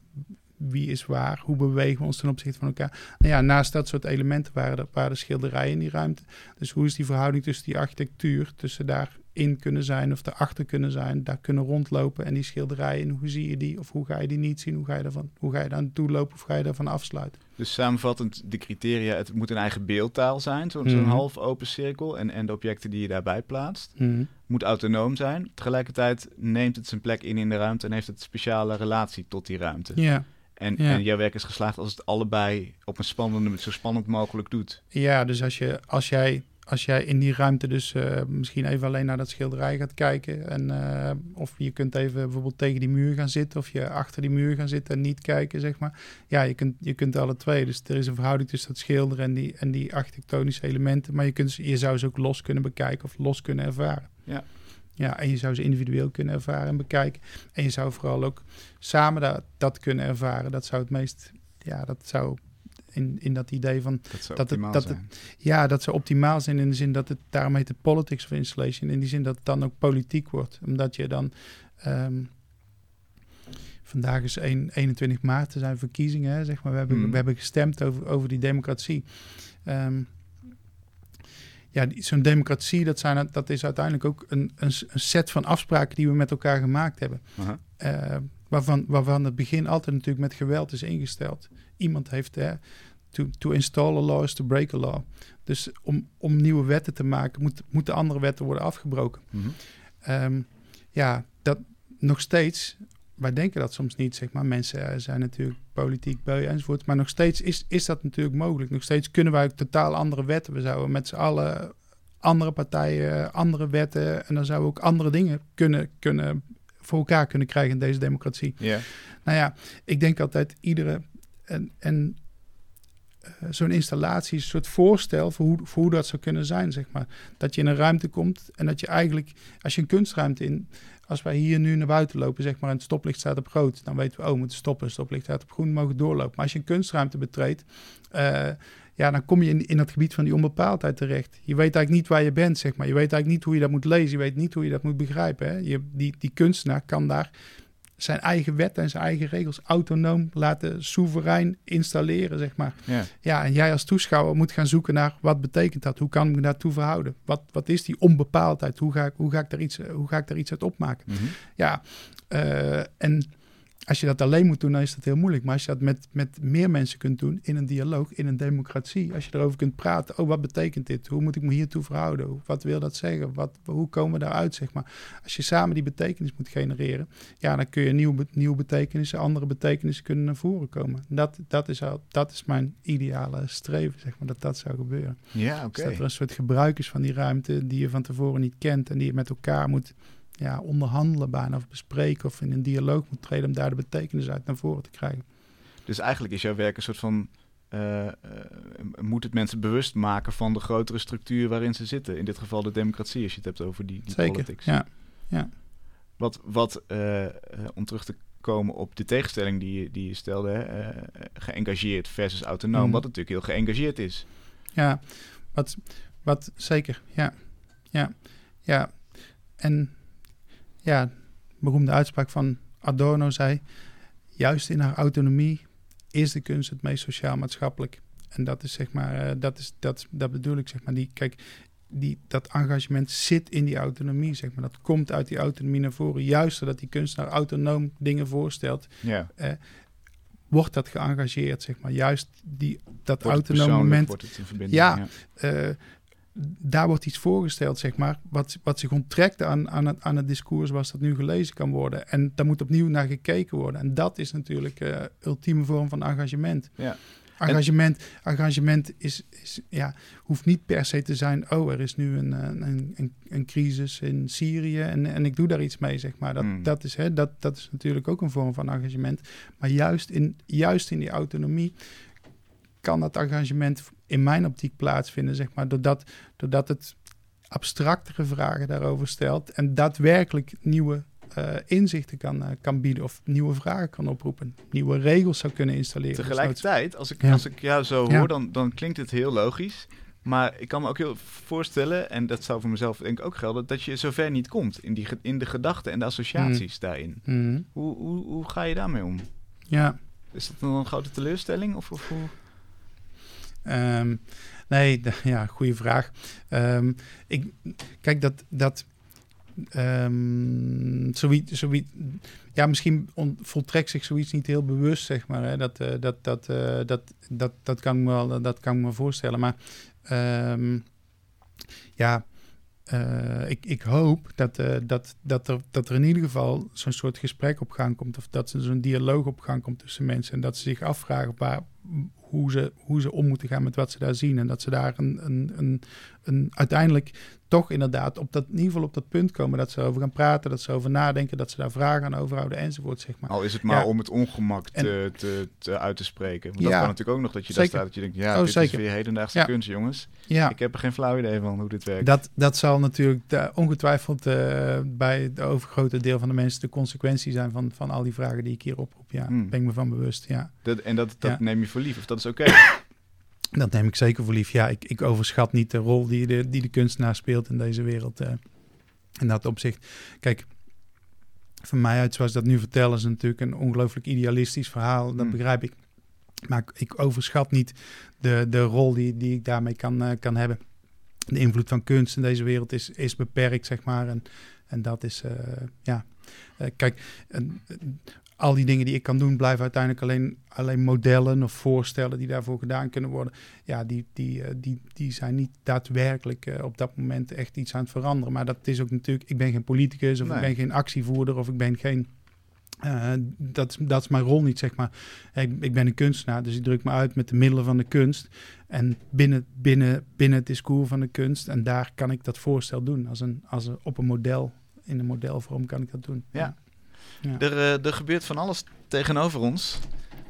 wie is waar? Hoe bewegen we ons ten opzichte van elkaar? Nou ja, naast dat soort elementen waren er, waren er schilderijen in die ruimte. Dus hoe is die verhouding tussen die architectuur, tussen daarin kunnen zijn of erachter kunnen zijn, daar kunnen rondlopen en die schilderijen, hoe zie je die of hoe ga je die niet zien? Hoe ga je, daarvan, hoe ga je daar naartoe lopen of ga je daarvan afsluiten? Dus samenvattend, de criteria, het moet een eigen beeldtaal zijn, zo'n mm -hmm. zo half open cirkel. En, en de objecten die je daarbij plaatst. Mm -hmm. Moet autonoom zijn. Tegelijkertijd neemt het zijn plek in in de ruimte en heeft het speciale relatie tot die ruimte. Ja. En, Ja. en jouw werk is geslaagd als het allebei op een spannende, zo spannend mogelijk doet. Ja, dus als, je, als, jij, als jij in die ruimte dus uh, misschien even alleen naar dat schilderij gaat kijken. En, uh, of je kunt even bijvoorbeeld tegen die muur gaan zitten. Of je achter die muur gaan zitten en niet kijken, zeg maar. Ja, je kunt, je kunt alle twee. Dus er is een verhouding tussen dat schilderen en die, en die architectonische elementen. Maar je, kunt, je zou ze ook los kunnen bekijken of los kunnen ervaren. Ja. Ja, en je zou ze individueel kunnen ervaren en bekijken. En je zou vooral ook samen dat, dat kunnen ervaren. Dat zou het meest, ja, dat zou in, in dat idee van... Dat zou dat het, optimaal dat zijn. Het, ja, dat zou optimaal zijn in de zin dat het, daarom heet het politics of installation. In die zin dat het dan ook politiek wordt. Omdat je dan... Um, vandaag is 1, 21 maart, er zijn verkiezingen, hè, zeg maar. We hebben, Mm. we hebben gestemd over, over die democratie. Um, ja, zo'n democratie, dat, zijn, dat is uiteindelijk ook een, een, een, set van afspraken die we met elkaar gemaakt hebben. Uh, waarvan, waarvan het begin altijd natuurlijk met geweld is ingesteld. Iemand heeft, hè, to, to install a law is to break a law. Dus om, om nieuwe wetten te maken, moet, moeten andere wetten worden afgebroken. Mm -hmm. um, ja, dat nog steeds, wij denken dat soms niet, zeg maar. Mensen zijn natuurlijk politiek beu enzovoort. Maar nog steeds is, is dat natuurlijk mogelijk. Nog steeds kunnen wij totaal andere wetten. We zouden met z'n allen andere partijen, andere wetten. En dan zouden we ook andere dingen kunnen, kunnen voor elkaar kunnen krijgen in deze democratie. Yeah. Nou ja, ik denk altijd iedere. En, en zo'n installatie een soort voorstel voor hoe, voor hoe dat zou kunnen zijn, zeg maar. Dat je in een ruimte komt en dat je eigenlijk, als je een kunstruimte in, als wij hier nu naar buiten lopen, zeg maar, en het stoplicht staat op rood, dan weten we, oh, moeten stoppen, stoplicht staat op groen, mogen doorlopen. Maar als je een kunstruimte betreedt, uh, ja, dan kom je in, in dat gebied van die onbepaaldheid terecht. Je weet eigenlijk niet waar je bent, zeg maar. Je weet eigenlijk niet hoe je dat moet lezen, je weet niet hoe je dat moet begrijpen. Hè? Je, die, die kunstenaar kan daar zijn eigen wetten en zijn eigen regels autonoom laten soeverein installeren, zeg maar. Ja. ja, en jij als toeschouwer moet gaan zoeken naar wat betekent dat? Hoe kan ik me daartoe verhouden? Wat, wat is die onbepaaldheid? Hoe ga ik, hoe ga ik, daar, iets, hoe ga ik daar iets uit opmaken? Mm -hmm. Ja, uh, en als je dat alleen moet doen, dan is dat heel moeilijk. Maar als je dat met, met meer mensen kunt doen in een dialoog, in een democratie, als je erover kunt praten, oh, wat betekent dit? Hoe moet ik me hiertoe verhouden? Wat wil dat zeggen? Wat, hoe komen we daaruit, zeg maar? Als je samen die betekenis moet genereren, ja, dan kun je nieuwe, nieuwe betekenissen, andere betekenissen kunnen naar voren komen. Dat, dat, is, al, dat is mijn ideale streven, zeg maar, dat dat zou gebeuren. Ja, oké. Dus dat er een soort gebruik is van die ruimte die je van tevoren niet kent en die je met elkaar moet ja, onderhandelen bijna of bespreken of in een dialoog moet treden om daar de betekenis uit naar voren te krijgen. Dus eigenlijk is jouw werk een soort van, uh, uh, moet het mensen bewust maken van de grotere structuur waarin ze zitten. In dit geval de democratie, als je het hebt over die, die Zeker, politics. ja. ja. Wat, wat uh, om terug te komen op de tegenstelling die je, die je stelde, hè, geëngageerd versus autonoom, Mm. wat natuurlijk heel geëngageerd is. Ja, wat, wat zeker, ja. Ja, ja. En ja, beroemde uitspraak van Adorno zei: juist in haar autonomie is de kunst het meest sociaal-maatschappelijk. En dat is zeg maar, eh, dat, is, dat, dat bedoel ik zeg maar. Die, kijk, die, dat engagement zit in die autonomie, zeg maar. Dat komt uit die autonomie naar voren. Juist doordat die kunstenaar autonoom dingen voorstelt, Ja. wordt dat geëngageerd, zeg maar. Juist die, dat Wordt het autonome moment, Wordt het in verbinding. Ja. eh, daar wordt iets voorgesteld, zeg maar, wat, wat zich onttrekt aan, aan, het, aan het discours zoals dat nu gelezen kan worden. En daar moet opnieuw naar gekeken worden. En dat is natuurlijk eh ultieme vorm van engagement. Ja. Engagement, engagement is, is, ja, hoeft niet per se te zijn, oh, er is nu een, een, een, een crisis in Syrië en, en ik doe daar iets mee, zeg maar. Dat, Hmm. dat, is, hè, dat, dat is natuurlijk ook een vorm van engagement. Maar juist in, juist in die autonomie kan dat engagement in mijn optiek plaatsvinden, zeg maar, doordat, doordat het abstractere vragen daarover stelt en daadwerkelijk nieuwe eh, inzichten kan, eh, kan bieden of nieuwe vragen kan oproepen, nieuwe regels zou kunnen installeren. Tegelijkertijd, als ik, Ja. als ik jou zo Ja. hoor, dan, dan klinkt het heel logisch. Maar ik kan me ook heel voorstellen, en dat zou voor mezelf denk ik ook gelden, dat je zover niet komt in, die, in de gedachten en de associaties daarin. Mhm. Hoe, hoe, hoe ga je daarmee om? Ja. Is dat dan een grote teleurstelling? Of, of hoe? Ehm, nee, ja, goede vraag. Ehm, ik, kijk, dat, dat ehm, zoiets, zoiets, ja, misschien voltrekt zich zoiets niet heel bewust, zeg maar. Hè? Dat, eh, dat, dat, eh, dat, dat, dat, kan ik me wel, dat kan ik me voorstellen. Maar ja, eh, ik, ik hoop dat, dat, dat, er, dat er in ieder geval zo'n soort gesprek op gang komt. Of dat er zo'n dialoog op gang komt tussen mensen. En dat ze zich afvragen waar, hoe, ze, hoe ze om moeten gaan met wat ze daar zien. En dat ze daar een, een, een, een uiteindelijk toch inderdaad op dat, in ieder geval op dat punt komen. Dat ze erover gaan praten, dat ze over nadenken, dat ze daar vragen aan overhouden enzovoort. Zeg maar. Al is het maar Ja. om het ongemak En- te, te, te uit te spreken. Want dat Ja. kan natuurlijk ook nog dat je daar staat dat je denkt, ja, Oh, dit zeker. is weer hedendaagse Ja. kunst, jongens. Ja. Ik heb er geen flauw idee van hoe dit werkt. Dat, dat zal natuurlijk eh, ongetwijfeld eh, bij het overgrote deel van de mensen de consequentie zijn van, van al die vragen die ik hier oproep. Ja, Hmm. ben ik me van bewust. Ja, Dat- en dat, dat neem je voor lief, of dat is oké. dat neem ik zeker voor lief. Ja, ik, ik overschat niet de rol die de, die de kunstenaar speelt in deze wereld. eh, in dat opzicht. Kijk, van mij uit, zoals dat nu vertel, is natuurlijk een ongelooflijk idealistisch verhaal. Dat Hmm. begrijp ik. Maar ik, overschat niet de, de rol die, die ik daarmee kan, eh, kan hebben. De invloed van kunst in deze wereld is, is beperkt, zeg maar. En, en dat is, eh, ja. Kijk, al die dingen die ik kan doen, blijven uiteindelijk alleen, alleen modellen of voorstellen die daarvoor gedaan kunnen worden. Ja, die, die, eh, die, die zijn niet daadwerkelijk eh, op dat moment echt iets aan het veranderen. Maar dat is ook natuurlijk, ik ben geen politicus of Nee. ik ben geen actievoerder of ik ben geen. eh, dat, is- dat is mijn rol niet, zeg maar. Ik, ik ben een kunstenaar, dus ik druk me uit met de middelen van de kunst. En binnen, binnen, binnen het discours van de kunst. En daar kan ik dat voorstel doen. Als een, als een, op een model, in een modelvorm kan ik dat doen. Ja. Ja. Er, eh, er gebeurt van alles tegenover ons.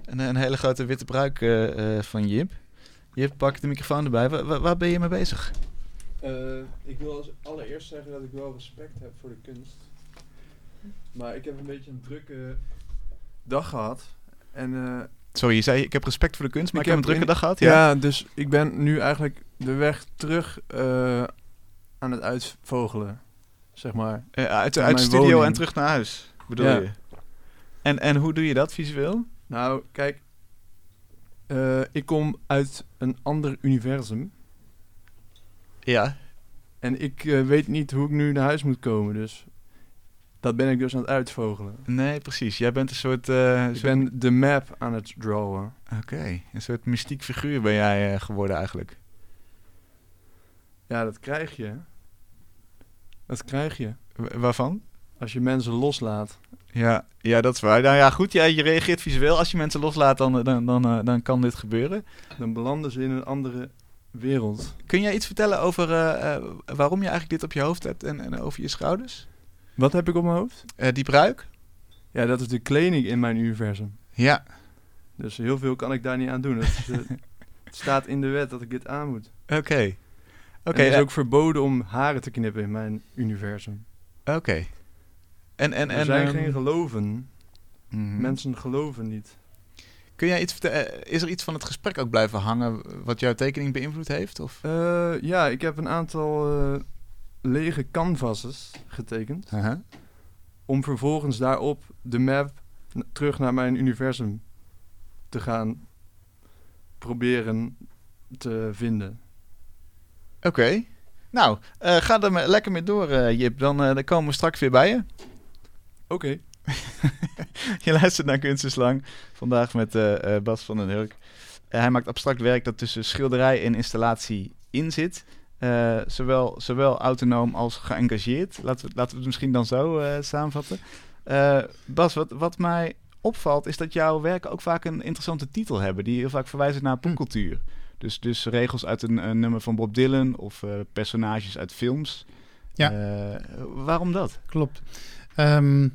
Een, een hele grote witte bruik eh, eh, van Jip. Jip, pak de microfoon erbij. Wa- wa- waar ben je mee bezig? Eh, ik wil als allereerst zeggen dat ik wel respect heb voor de kunst. Maar ik heb een beetje een drukke dag gehad. En eh, Sorry, je zei ik heb respect voor de kunst, maar ik, Ik heb een drukke in- dag gehad. ja. Ja. dus ik ben nu eigenlijk de weg terug eh, aan het uitvogelen. Zeg maar. Uit uit de studio woning. en terug naar huis, bedoel Ja. je? En, en hoe doe je dat visueel? Nou, kijk. eh, ik kom uit een ander universum. Ja. En ik eh, weet niet hoe ik nu naar huis moet komen. Dus dat ben ik dus aan het uitvogelen. Nee, precies. Jij bent een soort... eh, Ik soort- ben de map aan het drawen. Oké, een soort mystiek figuur ben jij eh, geworden eigenlijk. Ja, dat krijg je. Dat krijg je. W- waarvan? Als je mensen loslaat. Ja, ja, dat is waar. Nou ja, goed, ja, je reageert visueel. Als je mensen loslaat, dan, dan, dan, eh, dan kan dit gebeuren. Dan belanden ze in een andere wereld. Kun jij iets vertellen over eh, eh, waarom je eigenlijk dit op je hoofd hebt en, en over je schouders? Wat heb ik op mijn hoofd? Die bruik? Ja, dat is de kleding in mijn universum. Ja. Dus heel veel kan ik daar niet aan doen. Het, is, het staat in de wet dat ik dit aan moet. Oké. Oké. Het is ook verboden om haren te knippen in mijn universum. Oké. En, en, er en, zijn ehm, geen geloven. mhm. Mensen geloven niet. Kun jij iets vertellen? eh, Is er iets van het gesprek ook blijven hangen wat jouw tekening beïnvloed heeft? Of? Eh, ja, ik heb een aantal eh, lege canvases getekend. Om vervolgens daarop de map terug naar mijn universum te gaan proberen te vinden. Oké. Nou, ga er lekker mee door, Jip. Dan, dan komen we straks weer bij je. Oké. je luistert naar Kunstenslang. Vandaag met eh, eh, Bas van den Hurk. Eh, hij maakt abstract werk dat tussen schilderij en installatie in zit. Zowel, zowel autonoom als geëngageerd. Laten we, laten we het misschien dan zo samenvatten. Bas, wat, wat mij opvalt is dat jouw werken ook vaak een interessante titel hebben. Die heel vaak verwijzen naar popcultuur. Dus, dus regels uit een, een nummer van Bob Dylan of personages uit films. Ja. Waarom dat? Klopt. Ehm,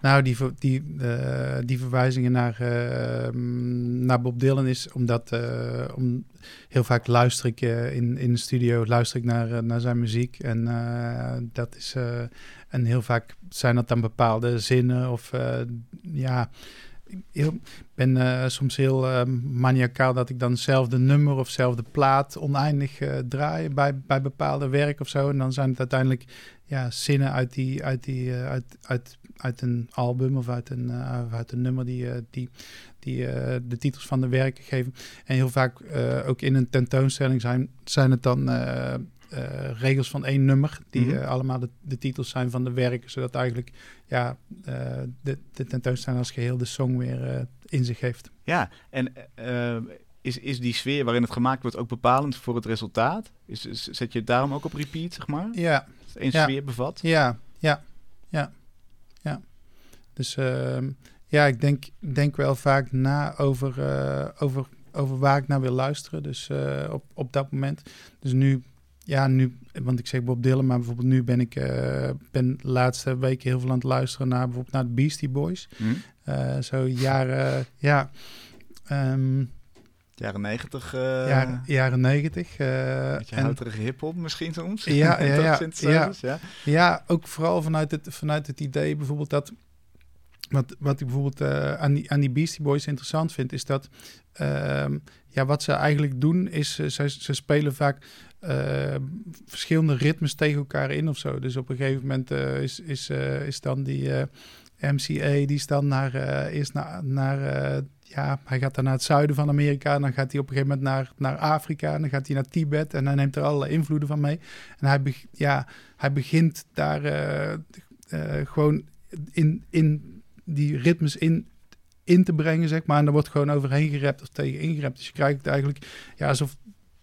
nou, die, die, eh, die verwijzingen naar, ehm, naar Bob Dylan is omdat eh, om, heel vaak luister ik eh, in, in de studio luister ik naar, naar zijn muziek. En dat is en heel vaak zijn dat dan bepaalde zinnen of ja. Ik ben soms heel eh, maniacaal dat ik dan zelf de nummer of zelf de plaat oneindig draai bij, bij bepaalde werk of zo. En dan zijn het uiteindelijk ja, zinnen uit, die, uit, die, eh, uit, uit, uit een album of uit een, eh, of uit een nummer die, eh, die, die de titels van de werken geven. En heel vaak ook in een tentoonstelling zijn, zijn het dan regels van één nummer, die Mhm. allemaal de, de titels zijn van de werken, zodat eigenlijk ja, de, de tentoonstelling als geheel de song weer in zich heeft. Ja, en is, is die sfeer waarin het gemaakt wordt ook bepalend voor het resultaat? Is, is- zet je het daarom ook op repeat, zeg maar? Ja, het Ja. sfeer bevat? Ja, ja, ja, ja. Dus ehm, ja, ik denk, denk wel vaak na over, eh, over, over waar ik naar wil luisteren. Dus eh, op, op dat moment. Dus nu, ja, nu, want ik zeg Bob Dylan, maar bijvoorbeeld nu ben ik eh, ben de laatste weken heel veel aan het luisteren naar bijvoorbeeld naar de Beastie Boys. Hm? Zo jaren, ja. ehm, Jaren negentig, uh, jaren, jaren negentig. eh, beetje en- houterige hiphop misschien soms? Ja, ja, ja, synthesizers, ja. Ja, ook vooral vanuit het, vanuit het idee bijvoorbeeld dat... Wat, wat ik bijvoorbeeld eh, aan, die, aan die Beastie Boys interessant vind, is dat... ehm, ja, wat ze eigenlijk doen, is ze, ze spelen vaak eh, verschillende ritmes tegen elkaar in of zo. Dus op een gegeven moment is, is, is dan die MCA, die is dan naar... eerst naar, naar ja, hij gaat dan naar het zuiden van Amerika... en dan gaat hij op een gegeven moment naar, naar Afrika... en dan gaat hij naar Tibet en hij neemt er allerlei invloeden van mee. En hij, ja, hij begint daar eh, eh, gewoon in, in die ritmes in, in te brengen, zeg maar. En er wordt gewoon overheen gerept of tegen ingerept. Dus je krijgt eigenlijk ja, alsof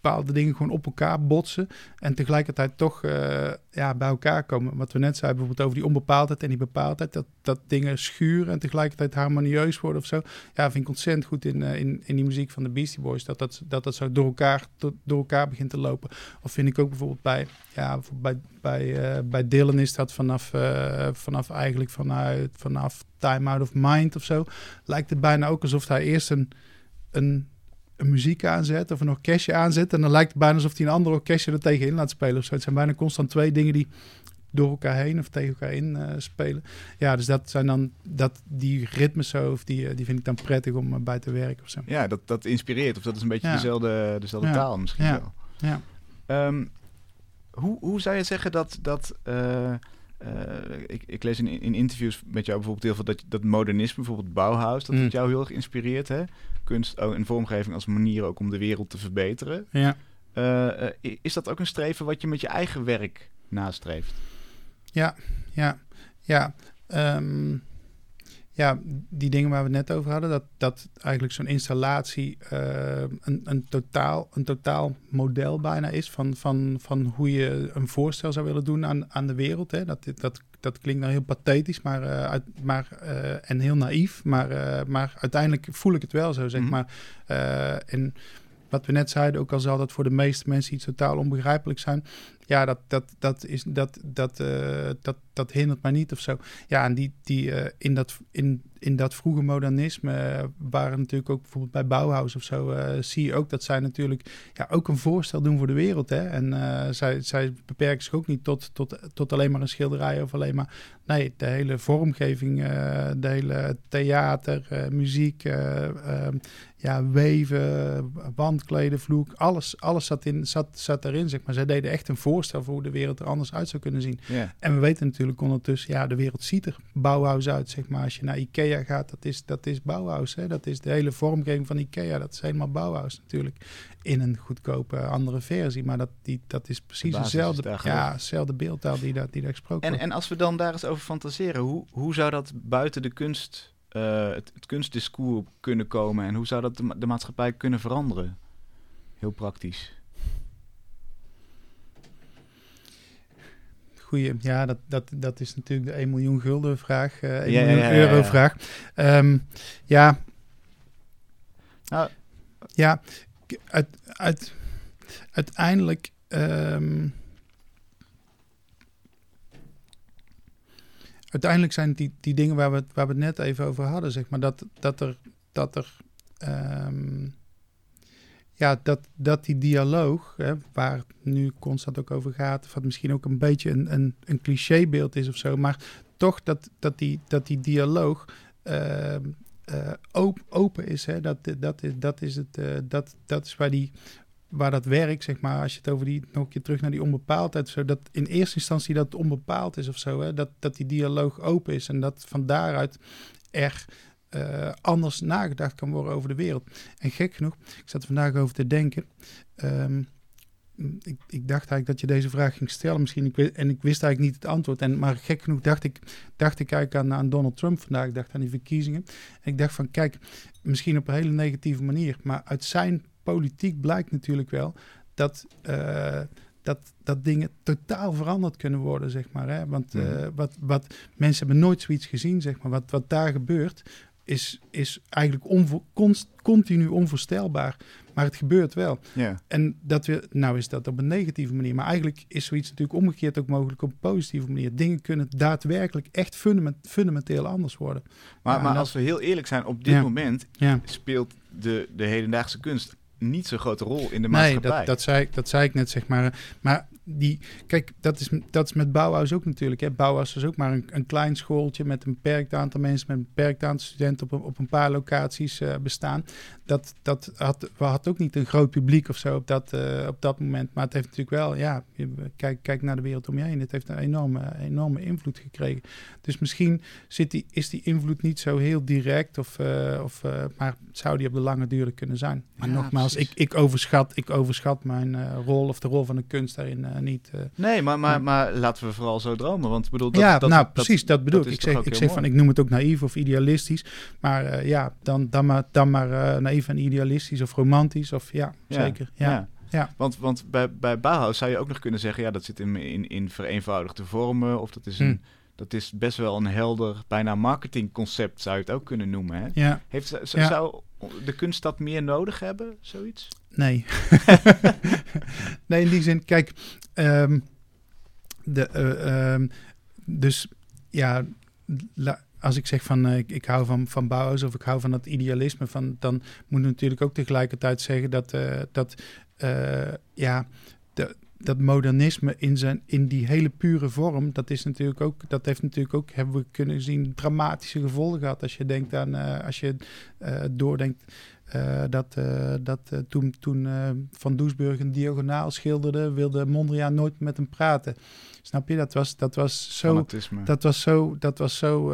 bepaalde dingen gewoon op elkaar botsen en tegelijkertijd toch eh, ja, bij elkaar komen. Wat we net zeiden, bijvoorbeeld over die onbepaaldheid en die bepaaldheid, dat, dat dingen schuren en tegelijkertijd harmonieus worden of zo. Ja, vind ik ontzettend goed in, eh, in, in die muziek van de Beastie Boys, dat dat, dat, dat zo door elkaar, to- door elkaar begint te lopen. Of vind ik ook bijvoorbeeld bij, ja, bij, bij, eh, bij Dylan is dat vanaf, vanaf eigenlijk vanuit, vanaf Time Out of Mind of zo, lijkt het bijna ook alsof hij eerst een, een, een muziek aanzet of een orkestje aanzet en dan lijkt het bijna alsof hij een ander orkestje er tegenin laat spelen of zo. Het zijn bijna constant twee dingen die door elkaar heen of tegen elkaar in eh, spelen. Ja, dus dat zijn dan dat die ritmes zo, of die, eh, die vind ik dan prettig om eh, bij te werken of zo. Ja, dat, dat inspireert. Of dat is een beetje Ja. dezelfde, dezelfde Ja. taal misschien Ja. wel. Ja. Ehm, hoe, hoe zou je zeggen dat... dat ik, ik lees in, in interviews met jou bijvoorbeeld heel veel dat, dat modernisme, bijvoorbeeld Bauhaus, dat Mm. het jou heel erg inspireert. Hè? Kunst oh, en vormgeving als manier ook om de wereld te verbeteren. Ja. Eh, eh, is dat ook een streven wat je met je eigen werk nastreeft? Ja, ja, ja. Ehm, ja, die dingen waar we het net over hadden, dat, dat eigenlijk zo'n installatie eh, een, een, totaal, een totaal model bijna is van, van, van hoe je een voorstel zou willen doen aan, aan de wereld. Hè. Dat, dat, dat klinkt nou heel pathetisch maar, eh, uit, maar, eh, en heel naïef, maar, maar uiteindelijk voel ik het wel zo, zeg Mhm. maar. En wat we net zeiden, ook al zal dat voor de meeste mensen iets totaal onbegrijpelijk zijn, ja, dat, dat, dat, is, dat, dat, eh, dat, dat hindert mij niet of zo. Ja, en die, die, eh, in, dat, in, in dat vroege modernisme eh, waren natuurlijk ook bijvoorbeeld bij Bauhaus of zo, eh, zie je ook dat zij natuurlijk ja, ook een voorstel doen voor de wereld. Hè? En eh, zij, zij beperken zich ook niet tot, tot, tot alleen maar een schilderij of alleen maar. Nee, de hele vormgeving, de hele theater, muziek, eh, ehm, ja, weven, wandkleden, vloek, alles, alles zat, in, zat, zat erin, zeg maar. Zij deden echt een voorstel voor hoe de wereld er anders uit zou kunnen zien. En we weten natuurlijk ondertussen, ja, de wereld ziet er Bauhaus uit, zeg maar. Als je naar Ikea gaat, dat is, dat is Bauhaus, hè. Dat is de hele vormgeving van Ikea, dat is helemaal Bauhaus natuurlijk. In een goedkope andere versie, maar dat, die, dat is precies is gewoon. ja, dezelfde beeldtaal die daar, die daar gesproken En, wordt. en als we dan daar eens over fantaseren, hoe, hoe zou dat buiten de kunst, eh, het, het kunstdiscours kunnen komen en hoe zou dat de, ma- de maatschappij kunnen veranderen? Heel praktisch. Ja, dat, dat, dat is natuurlijk de 1 miljoen gulden vraag, eh 1 Ja, miljoen ja, ja, euro vraag. Ehm, ja, Nou, ja, k- uit, uit, uiteindelijk. ehm, uiteindelijk zijn die, die dingen waar we, het- waar we het net even over hadden, zeg maar, dat, dat er. Dat er ehm, ja, dat, dat die dialoog, hè, waar het nu constant ook over gaat, wat misschien ook een beetje een, een, een clichébeeld is of zo, maar toch dat, dat, die, dat die dialoog eh, op, open is. Hè? Dat, dat, is, dat, is het, eh, dat, dat is waar, die, waar dat werk, zeg maar, als je het over die, nog een keer terug naar die onbepaaldheid, zo, dat in eerste instantie dat onbepaald is of zo, hè? Dat, dat die dialoog open is en dat van daaruit er eh, anders nagedacht kan worden over de wereld. En gek genoeg, ik zat er vandaag over te denken. ehm, ik, ik dacht eigenlijk dat je deze vraag ging stellen misschien. Ik, en ik wist eigenlijk niet het antwoord. En, maar gek genoeg dacht ik, dacht ik eigenlijk aan, aan Donald Trump vandaag. Ik dacht aan die verkiezingen. En ik dacht van, kijk, misschien op een hele negatieve manier. Maar uit zijn politiek blijkt natuurlijk wel dat, eh, dat, dat dingen totaal veranderd kunnen worden, zeg maar. Hè? Want eh, Mhm. wat, wat, mensen hebben nooit zoiets gezien, zeg maar. Wat, wat daar gebeurt, is, is eigenlijk onvo- const- continu onvoorstelbaar. Maar het gebeurt wel. ja. En dat we, nou is dat op een negatieve manier. Maar eigenlijk is zoiets natuurlijk omgekeerd ook mogelijk op een positieve manier. Dingen kunnen daadwerkelijk echt fundament, fundamenteel anders worden. Maar, Ja, maar als we heel eerlijk zijn, op dit Ja. moment Ja. speelt de, de hedendaagse kunst niet zo'n grote rol in de Nee, maatschappij. dat, dat, zei, ik- dat zei ik net, zeg maar. Maar die, kijk, dat is, dat is met Bauhaus ook natuurlijk. Hè. Bauhaus is ook maar een, een klein schooltje met een beperkt aantal mensen, met een beperkt aantal studenten op een, op een paar locaties eh, bestaan. Dat, dat had, we had ook niet een groot publiek of zo op dat, eh, op dat moment. Maar het heeft natuurlijk wel, ja, kijk, kijk naar de wereld om je heen. Het heeft een enorme, enorme invloed gekregen. Dus misschien zit die, is die invloed niet zo heel direct, of, eh, of, eh, maar zou die op de lange duur kunnen zijn. Maar Ja, nogmaals, ik, precies. ik, overschat, ik overschat mijn eh, rol of de rol van de kunst daarin niet. eh. Nee, maar, maar, maar laten we vooral zo dromen. Want ik bedoel, dat, ja, dat, nou dat- precies, dat bedoel ik. Ik zeg, ik zeg van, ik noem het ook naïef of idealistisch. Maar eh, ja, dan, dan maar, dan maar eh, naïef en idealistisch of romantisch. Of ja, Ja, zeker. Ja. ja. Want, want bij, bij Bauhaus zou je ook nog kunnen zeggen, ja, dat zit in, in, in vereenvoudigde vormen. Of dat is, een, Hm. dat is best wel een helder, bijna marketingconcept zou je het ook kunnen noemen. Hè? ja. Heeft, Ja. Zou de kunst dat meer nodig hebben, zoiets? Nee. nee, in die zin, kijk, ehm, de, eh, ehm, dus ja, als ik zeg van eh, ik, ik hou van, van Bauhaus of ik hou van dat idealisme, van, dan moet ik natuurlijk ook tegelijkertijd zeggen dat, eh, dat ja, dat modernisme in, zijn, in die hele pure vorm, dat is natuurlijk ook, dat heeft natuurlijk ook, hebben we kunnen zien, dramatische gevolgen gehad. Als je denkt aan, als je doordenkt eh, dat, eh, dat eh, toen, toen Van Doesburg een diagonaal schilderde, wilde Mondriaan nooit met hem praten. Snap je? Dat was, dat was zo, Fanatisme. dat was zo, dat was zo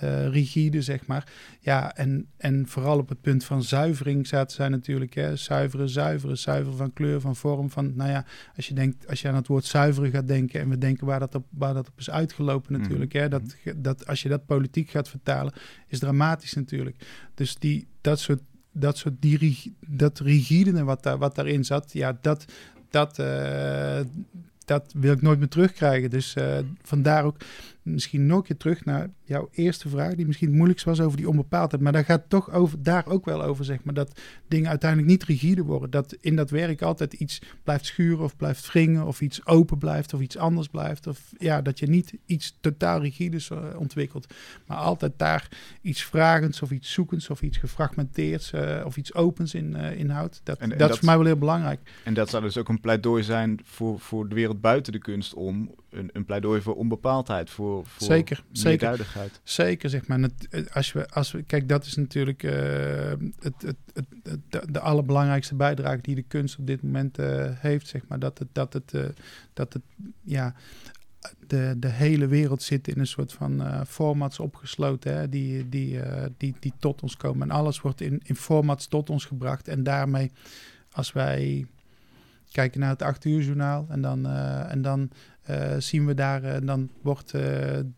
eh, rigide, zeg maar. Ja, en, en vooral op het punt van zuivering zaten zij natuurlijk. Hè? Zuiveren, zuiveren, zuiveren van kleur, van vorm. Van, nou ja, als je, denkt, als je aan het woord zuiveren gaat denken... en we denken waar dat op, waar dat op is uitgelopen Mhm. natuurlijk. Hè? Dat, dat, als je dat politiek gaat vertalen, is dramatisch natuurlijk. Dus die, dat soort, dat soort die, dat rigide wat, daar, wat daarin zat... ja, dat, dat, eh, dat wil ik nooit meer terugkrijgen. Dus eh, vandaar ook misschien nog een keer terug naar jouw eerste vraag, die misschien het moeilijkst was over die onbepaaldheid. Maar daar gaat toch over, daar ook wel over, zeg maar, dat dingen uiteindelijk niet rigide worden. Dat in dat werk altijd iets blijft schuren of blijft wringen of iets open blijft of iets anders blijft. Of ja, dat je niet iets totaal rigides eh, ontwikkelt, maar altijd daar iets vragends of iets zoekends of iets gefragmenteerds eh, of iets opens in uh, inhoudt. Dat, En- en dat, dat- is voor mij wel heel belangrijk. En dat zou dus ook een pleidooi zijn voor, voor de wereld buiten de kunst om een, een pleidooi voor onbepaaldheid, voor, voor Zeker, zeker. duidelijkheid. Zeker, zeg maar. Het- Als we, als we, kijk, dat is natuurlijk eh, het, het, het, de, de allerbelangrijkste bijdrage die de kunst op dit moment eh, heeft, zeg maar. Dat het, dat het, eh, dat het ja, de, de hele wereld zit in een soort van eh, formats opgesloten, hè, die, die, eh, die, die tot ons komen. En alles wordt in, in formats tot ons gebracht. En daarmee, als wij kijken naar het 8 uur journaal en dan, eh, en dan eh, zien we daar, eh, dan wordt eh,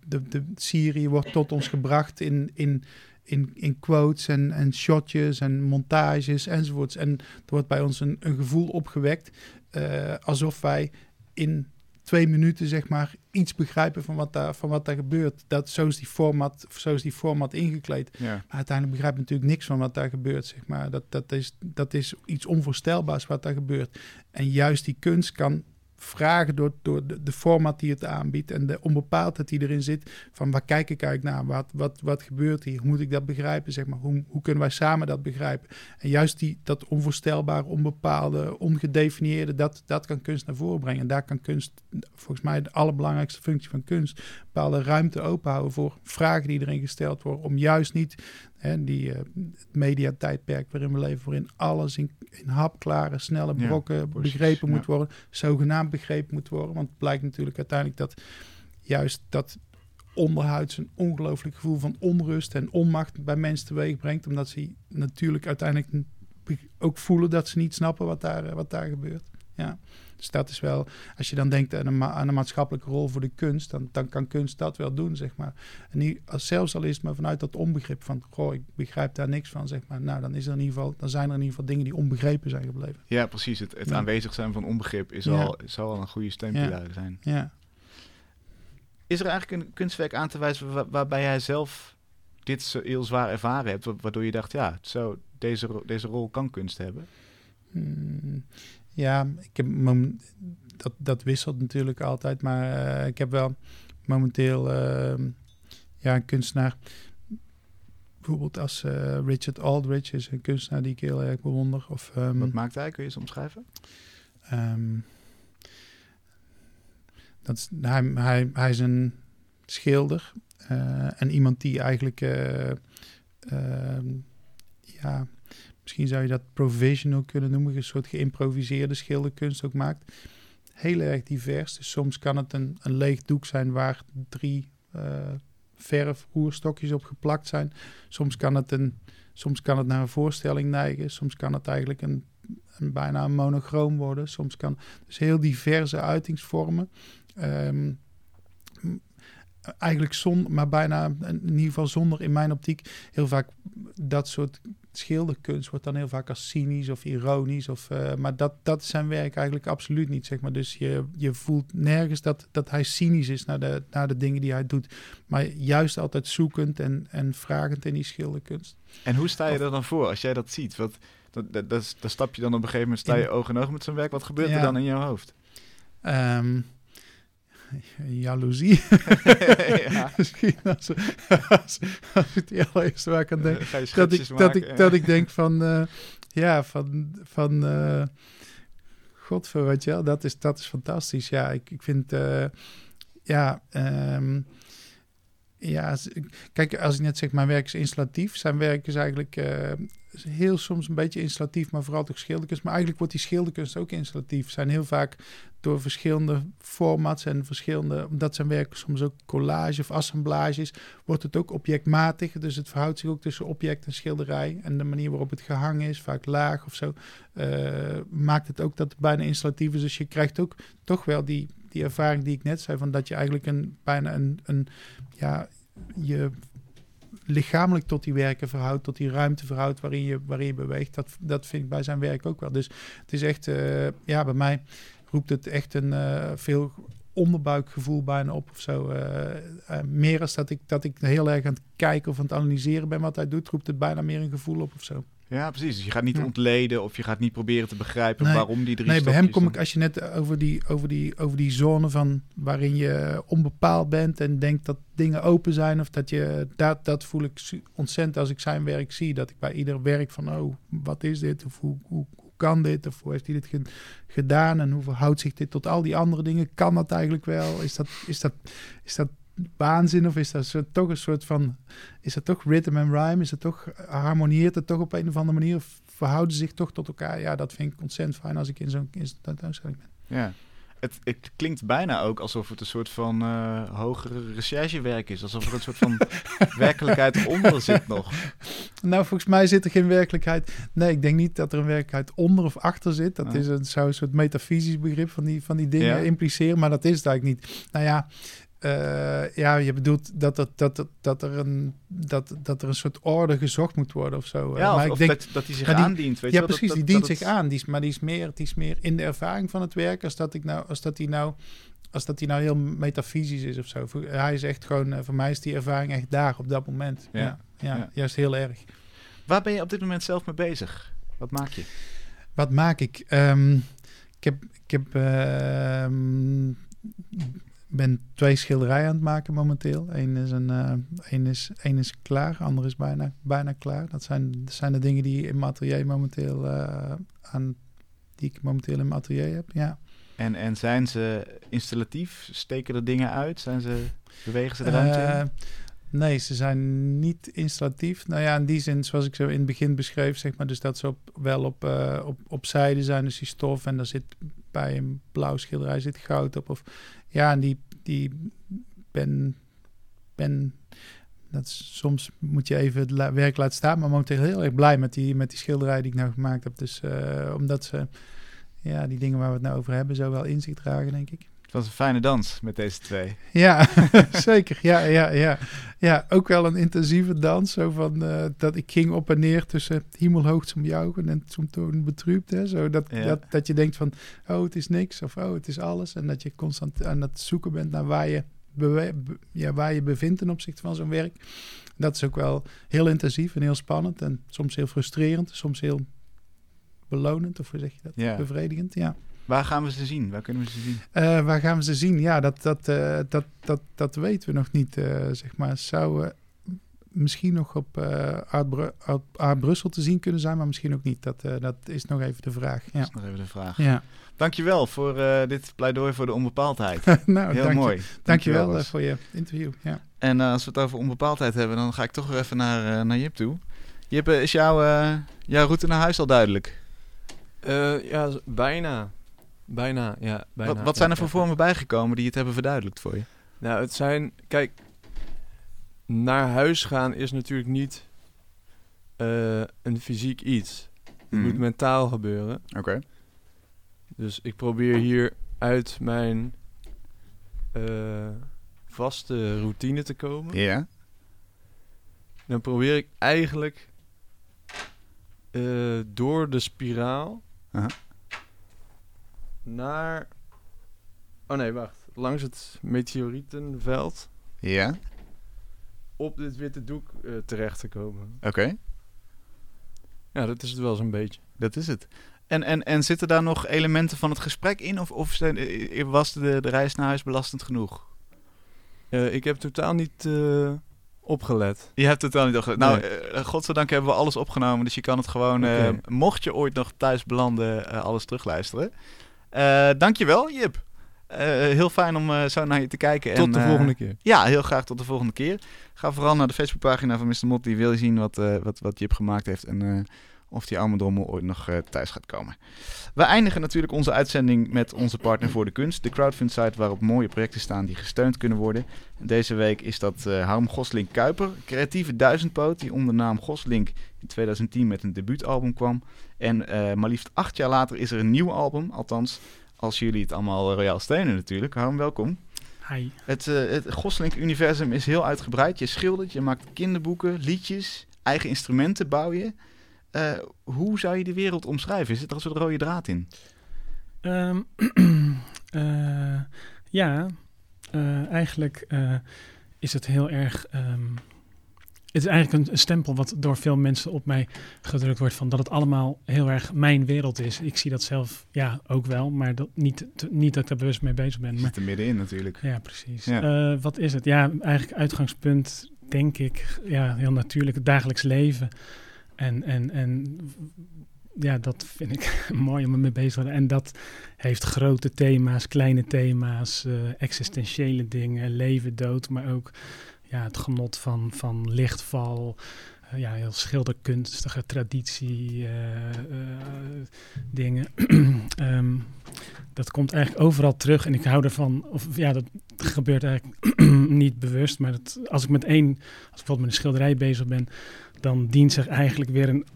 de, de Syrië wordt tot ons gebracht in, in, in, in quotes en, en shotjes en montages enzovoorts. En er wordt bij ons een, een gevoel opgewekt eh, alsof wij in twee minuten zeg maar iets begrijpen van wat daar, van wat daar gebeurt. Dat, zo, is die format, zo is die format ingekleed. Ja. Maar uiteindelijk begrijp je natuurlijk niks van wat daar gebeurt, zeg maar. Dat, dat, is, dat is iets onvoorstelbaars wat daar gebeurt. En juist die kunst kan vragen door, door de, de format die het aanbiedt en de onbepaaldheid die erin zit. Van waar kijk ik eigenlijk naar? Wat, wat, wat gebeurt hier? Hoe moet ik dat begrijpen? Zeg maar? hoe, hoe kunnen wij samen dat begrijpen? En juist die, dat onvoorstelbare, onbepaalde, ongedefinieerde, dat, dat kan kunst naar voren brengen. En daar kan kunst, volgens mij de allerbelangrijkste functie van kunst, bepaalde ruimte openhouden voor vragen die erin gesteld worden. Om juist niet hè, die, eh, het mediatijdperk waarin we leven, waarin alles in, in hapklare, snelle Ja, brokken precies, begrepen moet worden, zogenaamd begrepen moet worden. Want het blijkt natuurlijk uiteindelijk dat juist dat onderhuids een ongelooflijk gevoel van onrust en onmacht bij mensen teweeg brengt. Omdat ze natuurlijk uiteindelijk ook voelen dat ze niet snappen wat daar, eh, wat daar gebeurt. Ja. Dus dat is wel, als je dan denkt aan een, ma- aan een maatschappelijke rol voor de kunst, dan, dan kan kunst dat wel doen, zeg maar. En die, als, zelfs al is het maar vanuit dat onbegrip van, goh, ik begrijp daar niks van, zeg maar. Nou, dan, is er in ieder geval, dan zijn er in ieder geval dingen die onbegrepen zijn gebleven. Ja, precies. Het, het Ja. aanwezig zijn van onbegrip is Ja. al, zal al een goede steunpilaar zijn. Ja. Is er eigenlijk een kunstwerk aan te wijzen waar- waarbij jij zelf dit zo heel zwaar ervaren hebt, wa- waardoor je dacht, ja, zo, deze, deze rol kan kunst hebben? Hmm, ja, ik heb mom- dat, dat wisselt natuurlijk altijd, maar eh, ik heb wel momenteel ehm, ja, een kunstenaar, bijvoorbeeld als eh, Richard Aldrich is een kunstenaar die ik heel erg bewonder. Of, ehm, Wat maakt hij? Kun je eens omschrijven? Ehm, dat is, hij, hij, hij is een schilder eh, en iemand die eigenlijk, ja, misschien zou je dat provisional kunnen noemen, een soort geïmproviseerde schilderkunst ook maakt. Heel erg divers. Dus soms kan het een, een leeg doek zijn waar drie eh verfroerstokjes op geplakt zijn. Soms kan het een Soms kan het naar een voorstelling neigen. Soms kan het eigenlijk een, een bijna een monochroom worden. Soms kan dus heel diverse uitingsvormen. Ehm, eigenlijk zonder, maar bijna in ieder geval zonder in mijn optiek heel vaak dat soort schilderkunst wordt dan heel vaak als cynisch of ironisch. Of, eh, maar dat, dat is zijn werk eigenlijk absoluut niet. Zeg maar. Dus je, je voelt nergens dat, dat hij cynisch is naar de, naar de dingen die hij doet. Maar juist altijd zoekend en, en vragend in die schilderkunst. En hoe sta je Of- er dan voor als jij dat ziet? Wat, dat, dat, dat, stap je dan op een gegeven moment, sta je In- oog in oog met zijn werk. Wat gebeurt er dan in jouw hoofd? Ehm jaloezie. ja. Misschien als, waar ik aan denk. Eh, Ga je dat ik, dat, ik, dat ik denk van, eh, ja, van, van uh, godver, weet je wel, dat is, dat is fantastisch. Ja, ik, ik vind, uh, ja, um, ja, kijk, als ik net zeg, mijn werk is installatief. Zijn werk is eigenlijk heel soms een beetje installatief, maar vooral toch schilderkunst. Maar eigenlijk wordt die schilderkunst ook installatief. Zijn heel vaak door verschillende formats en verschillende, omdat zijn werk soms ook collage of assemblage is, wordt het ook objectmatig. Dus het verhoudt zich ook tussen object en schilderij. En de manier waarop het gehangen is, vaak laag of zo, uh, maakt het ook dat het bijna installatief is. Dus je krijgt ook toch wel die, die ervaring die ik net zei, van dat je eigenlijk een bijna een, een ja, je lichamelijk tot die werken verhoudt, tot die ruimte verhoudt waarin je, waarin je beweegt. Dat, dat vind ik bij zijn werk ook wel. Dus het is echt, uh, ja, bij mij roept het echt een uh, veel onderbuikgevoel bijna op of zo. Uh, meer als dat ik, dat ik heel erg aan het kijken of aan het analyseren ben wat hij doet, roept het bijna meer een gevoel op of zo. Ja, precies. Dus je gaat niet ja. ontleden of je gaat niet proberen te begrijpen nee, waarom die drie Nee, bij hem kom dan... ik, als je net over die, over, die, over die zone van waarin je onbepaald bent en denkt dat dingen open zijn of dat je, dat, dat voel ik ontzettend als ik zijn werk zie. Dat ik bij ieder werk van, oh, wat is dit? Of hoe, hoe, hoe kan dit? Of hoe heeft hij dit ge- gedaan? En hoe verhoudt zich dit tot al die andere dingen? Kan dat eigenlijk wel? Is dat, is dat, is dat waanzin? Of is dat zo, toch een soort van... Is dat toch rhythm and rhyme? Is het toch... Harmonieert het toch op een of andere manier? Of verhouden ze zich toch tot elkaar? Ja, dat vind ik ontzettend fijn als ik in zo'n in zo'n tentoonstelling ben. Ja. Het, het klinkt bijna ook alsof het een soort van eh, hogere recherchewerk is. Alsof er een soort van werkelijkheid onder zit nog. Nou, volgens mij zit er geen werkelijkheid. Nee, ik denk niet dat er een werkelijkheid onder of achter zit. Dat is een, zou een soort metafysisch begrip van die, van die dingen Ja. impliceren, maar dat is het eigenlijk niet. Nou ja, eh, ja je bedoelt dat, dat, dat, dat, dat, er een, dat, dat er een soort orde gezocht moet worden of zo. Ja, of, maar ik of denk, dat, dat hij zich die- aandient. Weet ja, je wel, precies, dat, die dient zich het- aan. Die is, maar die is, meer, die is meer in de ervaring van het werk als dat, ik nou, als dat hij nou... Als dat hij nou heel metafysisch is of zo. Hij is echt gewoon, eh, voor mij is die ervaring echt daar op dat moment. Ja. Ja, ja, Ja. juist heel erg. Waar ben je op dit moment zelf mee bezig? Wat maak je? Wat maak ik? Ehm, ik heb, ik heb ehm, ben twee schilderijen aan het maken momenteel. Eén is, een, eh, één is, één is klaar, ander is bijna, bijna klaar. Dat zijn, dat zijn de dingen die in mijn atelier momenteel eh, aan die ik momenteel in mijn atelier heb. Ja. En, en zijn ze installatief? Steken er dingen uit? Zijn ze, bewegen ze de ruimte in? nee, ze zijn niet installatief. Nou ja, in die zin, zoals ik zo in het begin beschreef, zeg maar, dus dat ze op, wel op, op, op zijde zijn, dus die stof. En daar zit bij een blauw schilderij zit goud op. Of, ja, en die, die ben, ben dat soms moet je even het werk laten staan, maar momenteel heel erg blij met die, met die schilderij die ik nou gemaakt heb. Dus eh, omdat ze, ja, die dingen waar we het nou over hebben, zo wel inzicht dragen, denk ik. Het was een fijne dans met deze twee. Ja, zeker. Ja, ja, ja. Ja, ook wel een intensieve dans. Zo van, eh, dat ik ging op en neer tussen hemelhoog zum Jauchen en zum Toon betrübt. Hè? Zo dat, Ja. dat, dat je denkt van, oh, het is niks of oh, het is alles. En dat je constant aan het zoeken bent naar waar je, ja, waar je bevindt ten opzichte van zo'n werk. Dat is ook wel heel intensief en heel spannend. En soms heel frustrerend, soms heel belonend. Of hoe zeg je dat? Ja. Bevredigend, ja. Waar gaan we ze zien? Waar kunnen we ze zien? Eh, waar gaan we ze zien? Ja, dat, dat, eh, dat, dat, dat weten we nog niet, eh, zeg maar. Zou misschien nog op eh Brussel te zien kunnen zijn, maar misschien ook niet. Dat, eh, dat is nog even de vraag. Dat Ja, is nog even de vraag. ja. Dankjewel voor eh, dit pleidooi voor de onbepaaldheid. nou, Heel dank je- mooi. Dankjewel Bas. eh, voor je interview. Ja. En eh, als we het over onbepaaldheid hebben, dan ga ik toch weer even naar, eh, naar Jip toe. Jip, is jouw, jouw route naar huis al duidelijk? Eh, ja, bijna. Bijna, ja. Bijna, wat, wat zijn er voor vormen bijgekomen die het hebben verduidelijkt voor je? Nou, het zijn... Kijk, naar huis gaan is natuurlijk niet eh, een fysiek iets. Het Mhm. moet mentaal gebeuren. Oké. Dus ik probeer hier uit mijn eh, vaste routine te komen. Ja. Dan probeer ik eigenlijk eh, door de spiraal. Naar. Oh nee, wacht. Langs het meteorietenveld Ja. op dit witte doek eh, terecht te komen. Oké. Ja, dat is het wel zo'n beetje. Dat is het. En, en, en zitten daar nog elementen van het gesprek in? Of, of zijn, eh, was de, de reis naar huis belastend genoeg? Eh, ik heb totaal niet eh, opgelet. Je hebt wel niet al Nou, Nee. eh, godzijdank hebben we alles opgenomen. Dus je kan het gewoon, eh, mocht je ooit nog thuis belanden, eh, alles terugluisteren. Eh dankjewel, Jip. Eh, heel fijn om eh, zo naar je te kijken. Tot en, de volgende keer. Ja, heel graag tot de volgende keer. Ga vooral naar de Facebookpagina van Mr. Mot. Die wil je zien wat, wat, wat Jip gemaakt heeft. En of die arme drommel ooit nog thuis gaat komen. We eindigen natuurlijk onze uitzending met onze partner voor de kunst. De crowdfund site waarop mooie projecten staan die gesteund kunnen worden. Deze week is dat eh Harm Goslink Kuiper. Creatieve duizendpoot die onder de naam Goslink in 2010 met een debuutalbum kwam. En eh, maar liefst acht jaar later is er een nieuw album. Althans, als jullie het allemaal royaal steunen natuurlijk. Harm, welkom. Hi. Het, eh het Goslink-universum is heel uitgebreid. Je schildert, je maakt kinderboeken, liedjes, eigen instrumenten bouw je. Eh, hoe zou je de wereld omschrijven? Zit er een soort rode draad in? Ehm, eh, ja, eh, eigenlijk eh, is het heel erg. ehm, het is eigenlijk een, stempel wat door veel mensen op mij gedrukt wordt van dat het allemaal heel erg mijn wereld is. Ik zie dat zelf ja ook wel, maar dat niet, niet dat ik daar bewust mee bezig ben. Je zit er middenin natuurlijk. ja, precies. Ja. Eh, wat is het? Ja, eigenlijk uitgangspunt denk ik, ja, heel natuurlijk het dagelijks leven. En, en, en ja, dat vind ik mooi om me mee bezig te houden. En dat heeft grote thema's, kleine thema's, eh, existentiële dingen, leven, dood, maar ook ja, het genot van, van lichtval. eh, ja, heel schilderkunstige traditie, eh, eh, dingen. Ehm, dat komt eigenlijk overal terug en ik hou ervan, of ja, dat gebeurt eigenlijk niet bewust, maar dat, als ik met één, als ik bijvoorbeeld met een schilderij bezig ben, dan dient zich eigenlijk weer een,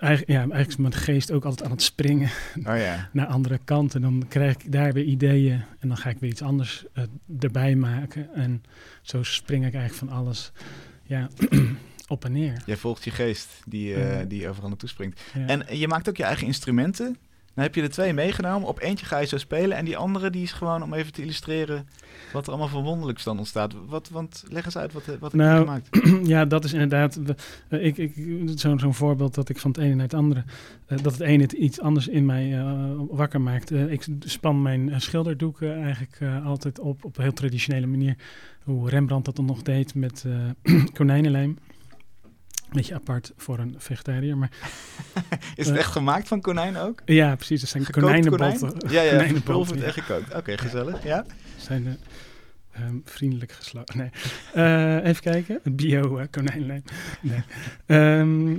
ja, eigenlijk is mijn geest ook altijd aan het springen Oh ja. naar andere kanten. Dan krijg ik daar weer ideeën en dan ga ik weer iets anders eh, erbij maken. En zo spring ik eigenlijk van alles ja, op en neer. Jij volgt je geest die, eh, die overal naartoe springt. Ja. En je maakt ook je eigen instrumenten. Dan heb je er twee meegenomen. Op eentje ga je zo spelen. En die andere die is gewoon om even te illustreren wat er allemaal van wonderlijks dan ontstaat. Wat, want leg eens uit wat, eh, wat heb je Nou, gemaakt. ja, dat is inderdaad eh, ik, ik, zo'n zo'n voorbeeld dat ik van het ene naar het andere, eh, dat het ene het iets anders in mij wakker maakt. Ik span mijn schilderdoeken eigenlijk altijd op op een heel traditionele manier. Hoe Rembrandt dat dan nog deed met konijnenlijm. Beetje apart voor een vegetariër, maar Is het eh, echt gemaakt van konijn ook? ja, precies. Dat zijn konijnenbotten. konijn? Ja, ja, konijnenbotten, ja. en gekookt. Oké, gezellig. Ja? zijn de, ehm, vriendelijk geslagen. Nee. Eh, even kijken. Bio uh. Nee. Ehm,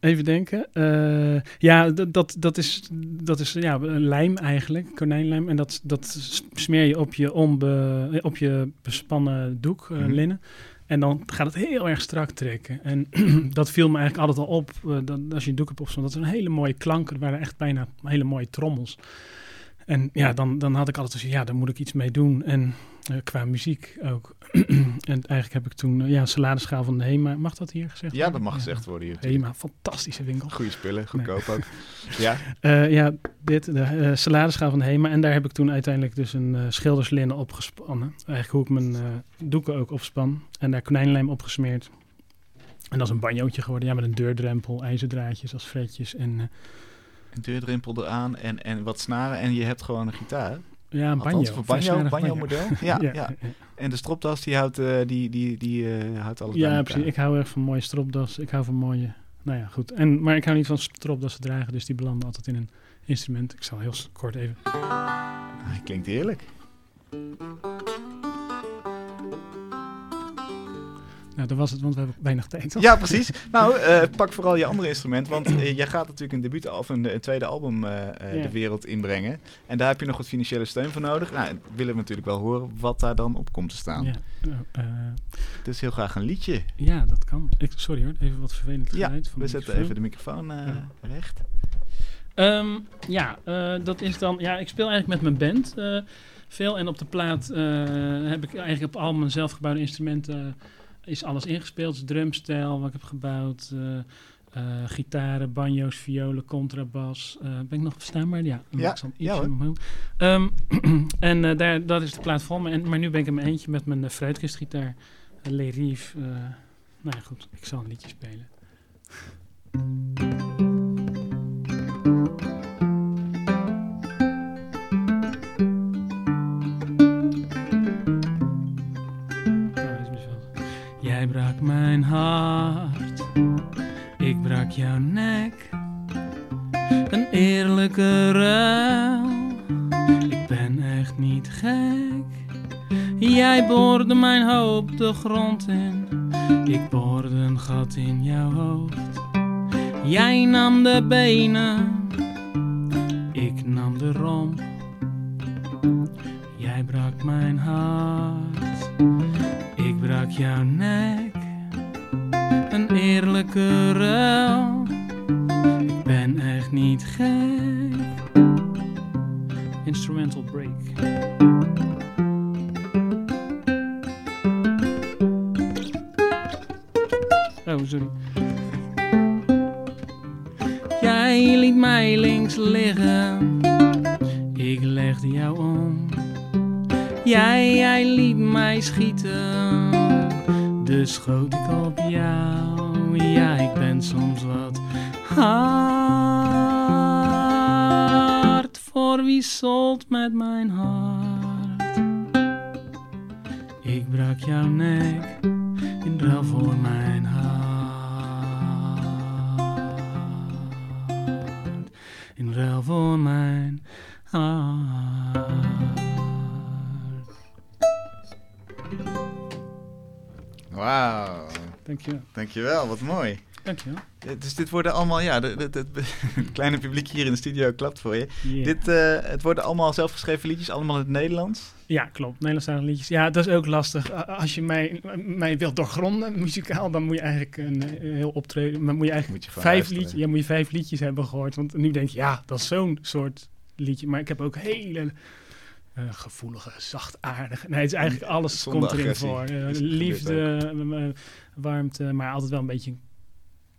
even denken. Eh, ja, dat, dat, is, dat is ja, lijm eigenlijk, konijnlijm. En dat, dat smeer je op je, onbe, eh, op je bespannen doek, eh, Mhm. linnen. En dan gaat het heel erg strak trekken. En dat viel me eigenlijk altijd al op. eh, dat, als je een doek hebt opstaan, dat is een hele mooie klank. Er waren echt bijna hele mooie trommels. En ja, dan, dan had ik altijd zo, ja, daar moet ik iets mee doen. En eh, qua muziek ook. en eigenlijk heb ik toen, eh, ja, saladeschaal van de Hema. Mag dat hier gezegd ja, worden? dat mag gezegd worden hier. Hema, fantastische winkel. Goede spullen, goedkoop ook. Ja, Eh, ja, dit, de saladeschaal van de Hema. En daar heb ik toen uiteindelijk dus een schilderslinnen opgespannen. Eigenlijk hoe ik mijn doeken ook opspan. En daar konijnlijm opgesmeerd. En dat is een banjootje geworden. Ja, met een deurdrempel, ijzerdraadjes als fretjes. En een deurdrempel eraan en, en wat snaren. En je hebt gewoon een gitaar. ja, een banjo. Voor banjo, banjo model. Ja, ja, ja. En de stropdas die houdt, eh, die, die, die, eh, houdt alles Ja, precies. Ik hou erg van mooie stropdas. Ik hou van mooie... Nou ja, goed. En, maar ik hou niet van stropdassen dragen, dus die belanden altijd in een instrument. Ik zal heel kort even... Ah, klinkt heerlijk. Nou, dat was het, want we hebben weinig tijd. toch? Ja, precies. Nou, eh, pak vooral je andere instrument, want eh, jij gaat natuurlijk een debuut of een, een tweede album eh, de wereld inbrengen. En daar heb je nog wat financiële steun voor nodig. Nou, willen we natuurlijk wel horen wat daar dan op komt te staan. Ja, Dus heel graag een liedje. ja, dat kan. Ik, sorry hoor, even wat vervelend Ja, van we zetten even de microfoon Ja. recht. Ehm, ja, dat is dan. Ja, ik speel eigenlijk met mijn band veel. En op de plaat heb ik eigenlijk op al mijn zelfgebouwde instrumenten is alles ingespeeld. Dus drumstijl wat ik heb gebouwd. eh, gitaren, banjo's, violen, contrabas. Eh, ben ik nog verstaanbaar? Ja, Ja, ik ja. Ehm, en daar, dat is de me. En, maar nu ben ik in mijn eentje met mijn uh, fruitkistgitaar. Uh, Le Rive. eh, nou ja, goed. Ik zal een liedje spelen. Mijn hart, ik brak jouw nek. Een eerlijke ruil, ik ben echt niet gek. Jij boorde mijn hoop de grond in, ik boorde een gat in jouw hoofd. Jij nam de benen, ik nam de romp. Jij brak mijn hart, ik brak jouw nek. Een eerlijke ruil, ik ben echt niet gek. Instrumental break. Oh, sorry. Jij liet mij links liggen, ik legde jou om. Jij, jij liet mij schieten, dus schoot ik op jou. Ja, ik ben soms wat hard voor wie solt met mijn hart. Ik brak jouw nek in ruil voor mijn hart. in ruil voor mijn hart. Wauw. Dankjewel. Dankjewel, wat mooi. Dankjewel. Dus dit worden allemaal, ja, het kleine publiek hier in de studio klapt voor je. Yeah. Dit, eh, het worden allemaal zelfgeschreven liedjes, allemaal in het Nederlands. Ja, klopt. Nederlandstalige liedjes. Ja, dat is ook lastig. Als je mij, mij wilt doorgronden, muzikaal, dan moet je eigenlijk een eh, heel optreden. Dan moet je eigenlijk Moet je gewoon vijf liedjes, ja, moet je vijf liedjes hebben gehoord. Want nu denk je, ja, dat is zo'n soort liedje. Maar ik heb ook hele eh, gevoelige, zachtaardige. Nee, het is eigenlijk alles komt erin voor. Eh, liefde, eh, eh, warmte, maar altijd wel een beetje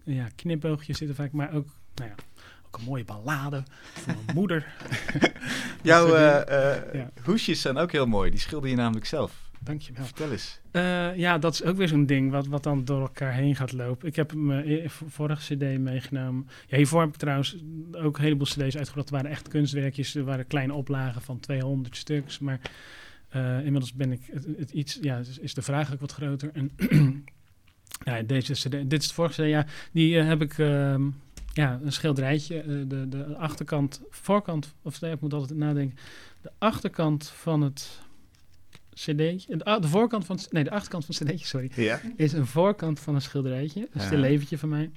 ja, knipoogjes zitten vaak. Maar ook, nou ja, ook een mooie ballade voor mijn moeder. Jouw Ja. hoesjes zijn ook heel mooi, die schilder je namelijk zelf. Dankjewel. Vertel eens. Eh, ja, dat is ook weer zo'n ding wat, wat dan door elkaar heen gaat lopen. Ik heb mijn e- vorige cd meegenomen. Ja, hiervoor heb ik trouwens ook een heleboel cd's uitgebracht. Het waren echt kunstwerkjes. Er waren kleine oplagen van 200 stuks. Maar eh, inmiddels ben ik het, het iets... Ja, is, de vraag ook wat groter. En ja, deze cd, dit is de vorige cd. Ja, die eh, heb ik... ehm, ja, een schilderijtje. de, de achterkant, voorkant... Of nee, ik moet altijd nadenken. De achterkant van het cd'tje... De, de voorkant van... Nee, de achterkant van het cd'tje, sorry Ja? is een voorkant van een schilderijtje. Een Ja. stil leventje van mij.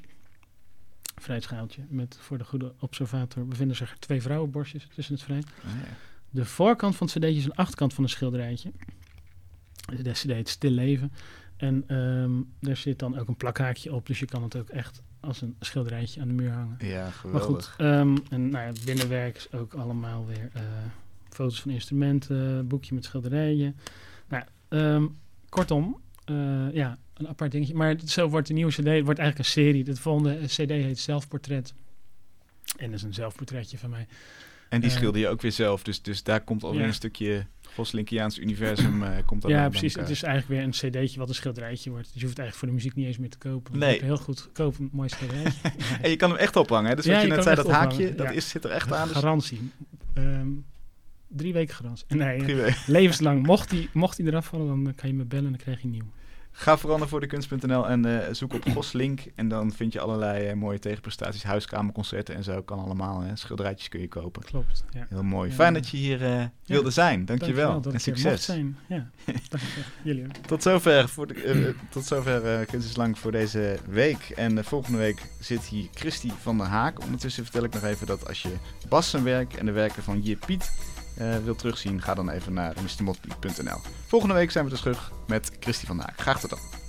Fruitschaaltje. Met voor de goede observator bevinden zich twee vrouwenborstjes tussen het fruit. Ah, ja. De voorkant van het cd'tje is een achterkant van een schilderijtje. De cd heet Stil Leven. En ehm daar zit dan ook een plakhaakje op. Dus je kan het ook echt als een schilderijtje aan de muur hangen. ja, Maar geweldig. goed, ehm, en nou ja, het binnenwerk is ook allemaal weer eh, foto's van instrumenten, boekje met schilderijen. Nou, ehm, kortom, eh, ja, een apart dingetje. Maar zo wordt de nieuwe CD wordt eigenlijk een serie. De volgende CD heet Zelfportret. En dat is een zelfportretje van mij. En die eh, schilder je ook weer zelf, dus, dus daar komt alweer Ja. een stukje Goslinkiaans universum. eh komt ja, precies. Het is eigenlijk weer een CD'tje wat een schilderijtje wordt. Dus je hoeft eigenlijk voor de muziek niet eens meer te kopen. Nee. Je heel goed kopen, een mooi schilderijtje. En je kan hem echt ophangen, hè? Dus Ja, wat je je net zei, dat haakje, dat ja. is, zit er echt aan. Dus Garantie. Ehm, drie weken garantie. Nee, levenslang. Mocht die, mocht die eraf vallen, dan kan je me bellen en dan krijg je een nieuw. Ga vooral naar voor de kunst.nl en eh, zoek op Goslink. En dan vind je allerlei eh, mooie tegenprestaties, huiskamerconcerten en zo. Kan allemaal, hè? schilderijtjes kun je kopen. Klopt. Ja. Heel mooi. Ja. Fijn dat je hier eh, wilde zijn. Dankjewel. dat en succes. zijn. Ja. Jullie. Tot zover, voor de, tot zover Kunst is Lang voor deze week. En volgende week zit hier Christy van der Haak. Ondertussen vertel ik nog even dat als je Bas zijn werk en de werken van Jip Piet wilt terugzien, ga dan even naar mrmotley.nl. Volgende week zijn we terug met Christy van Haak. Graag tot dan.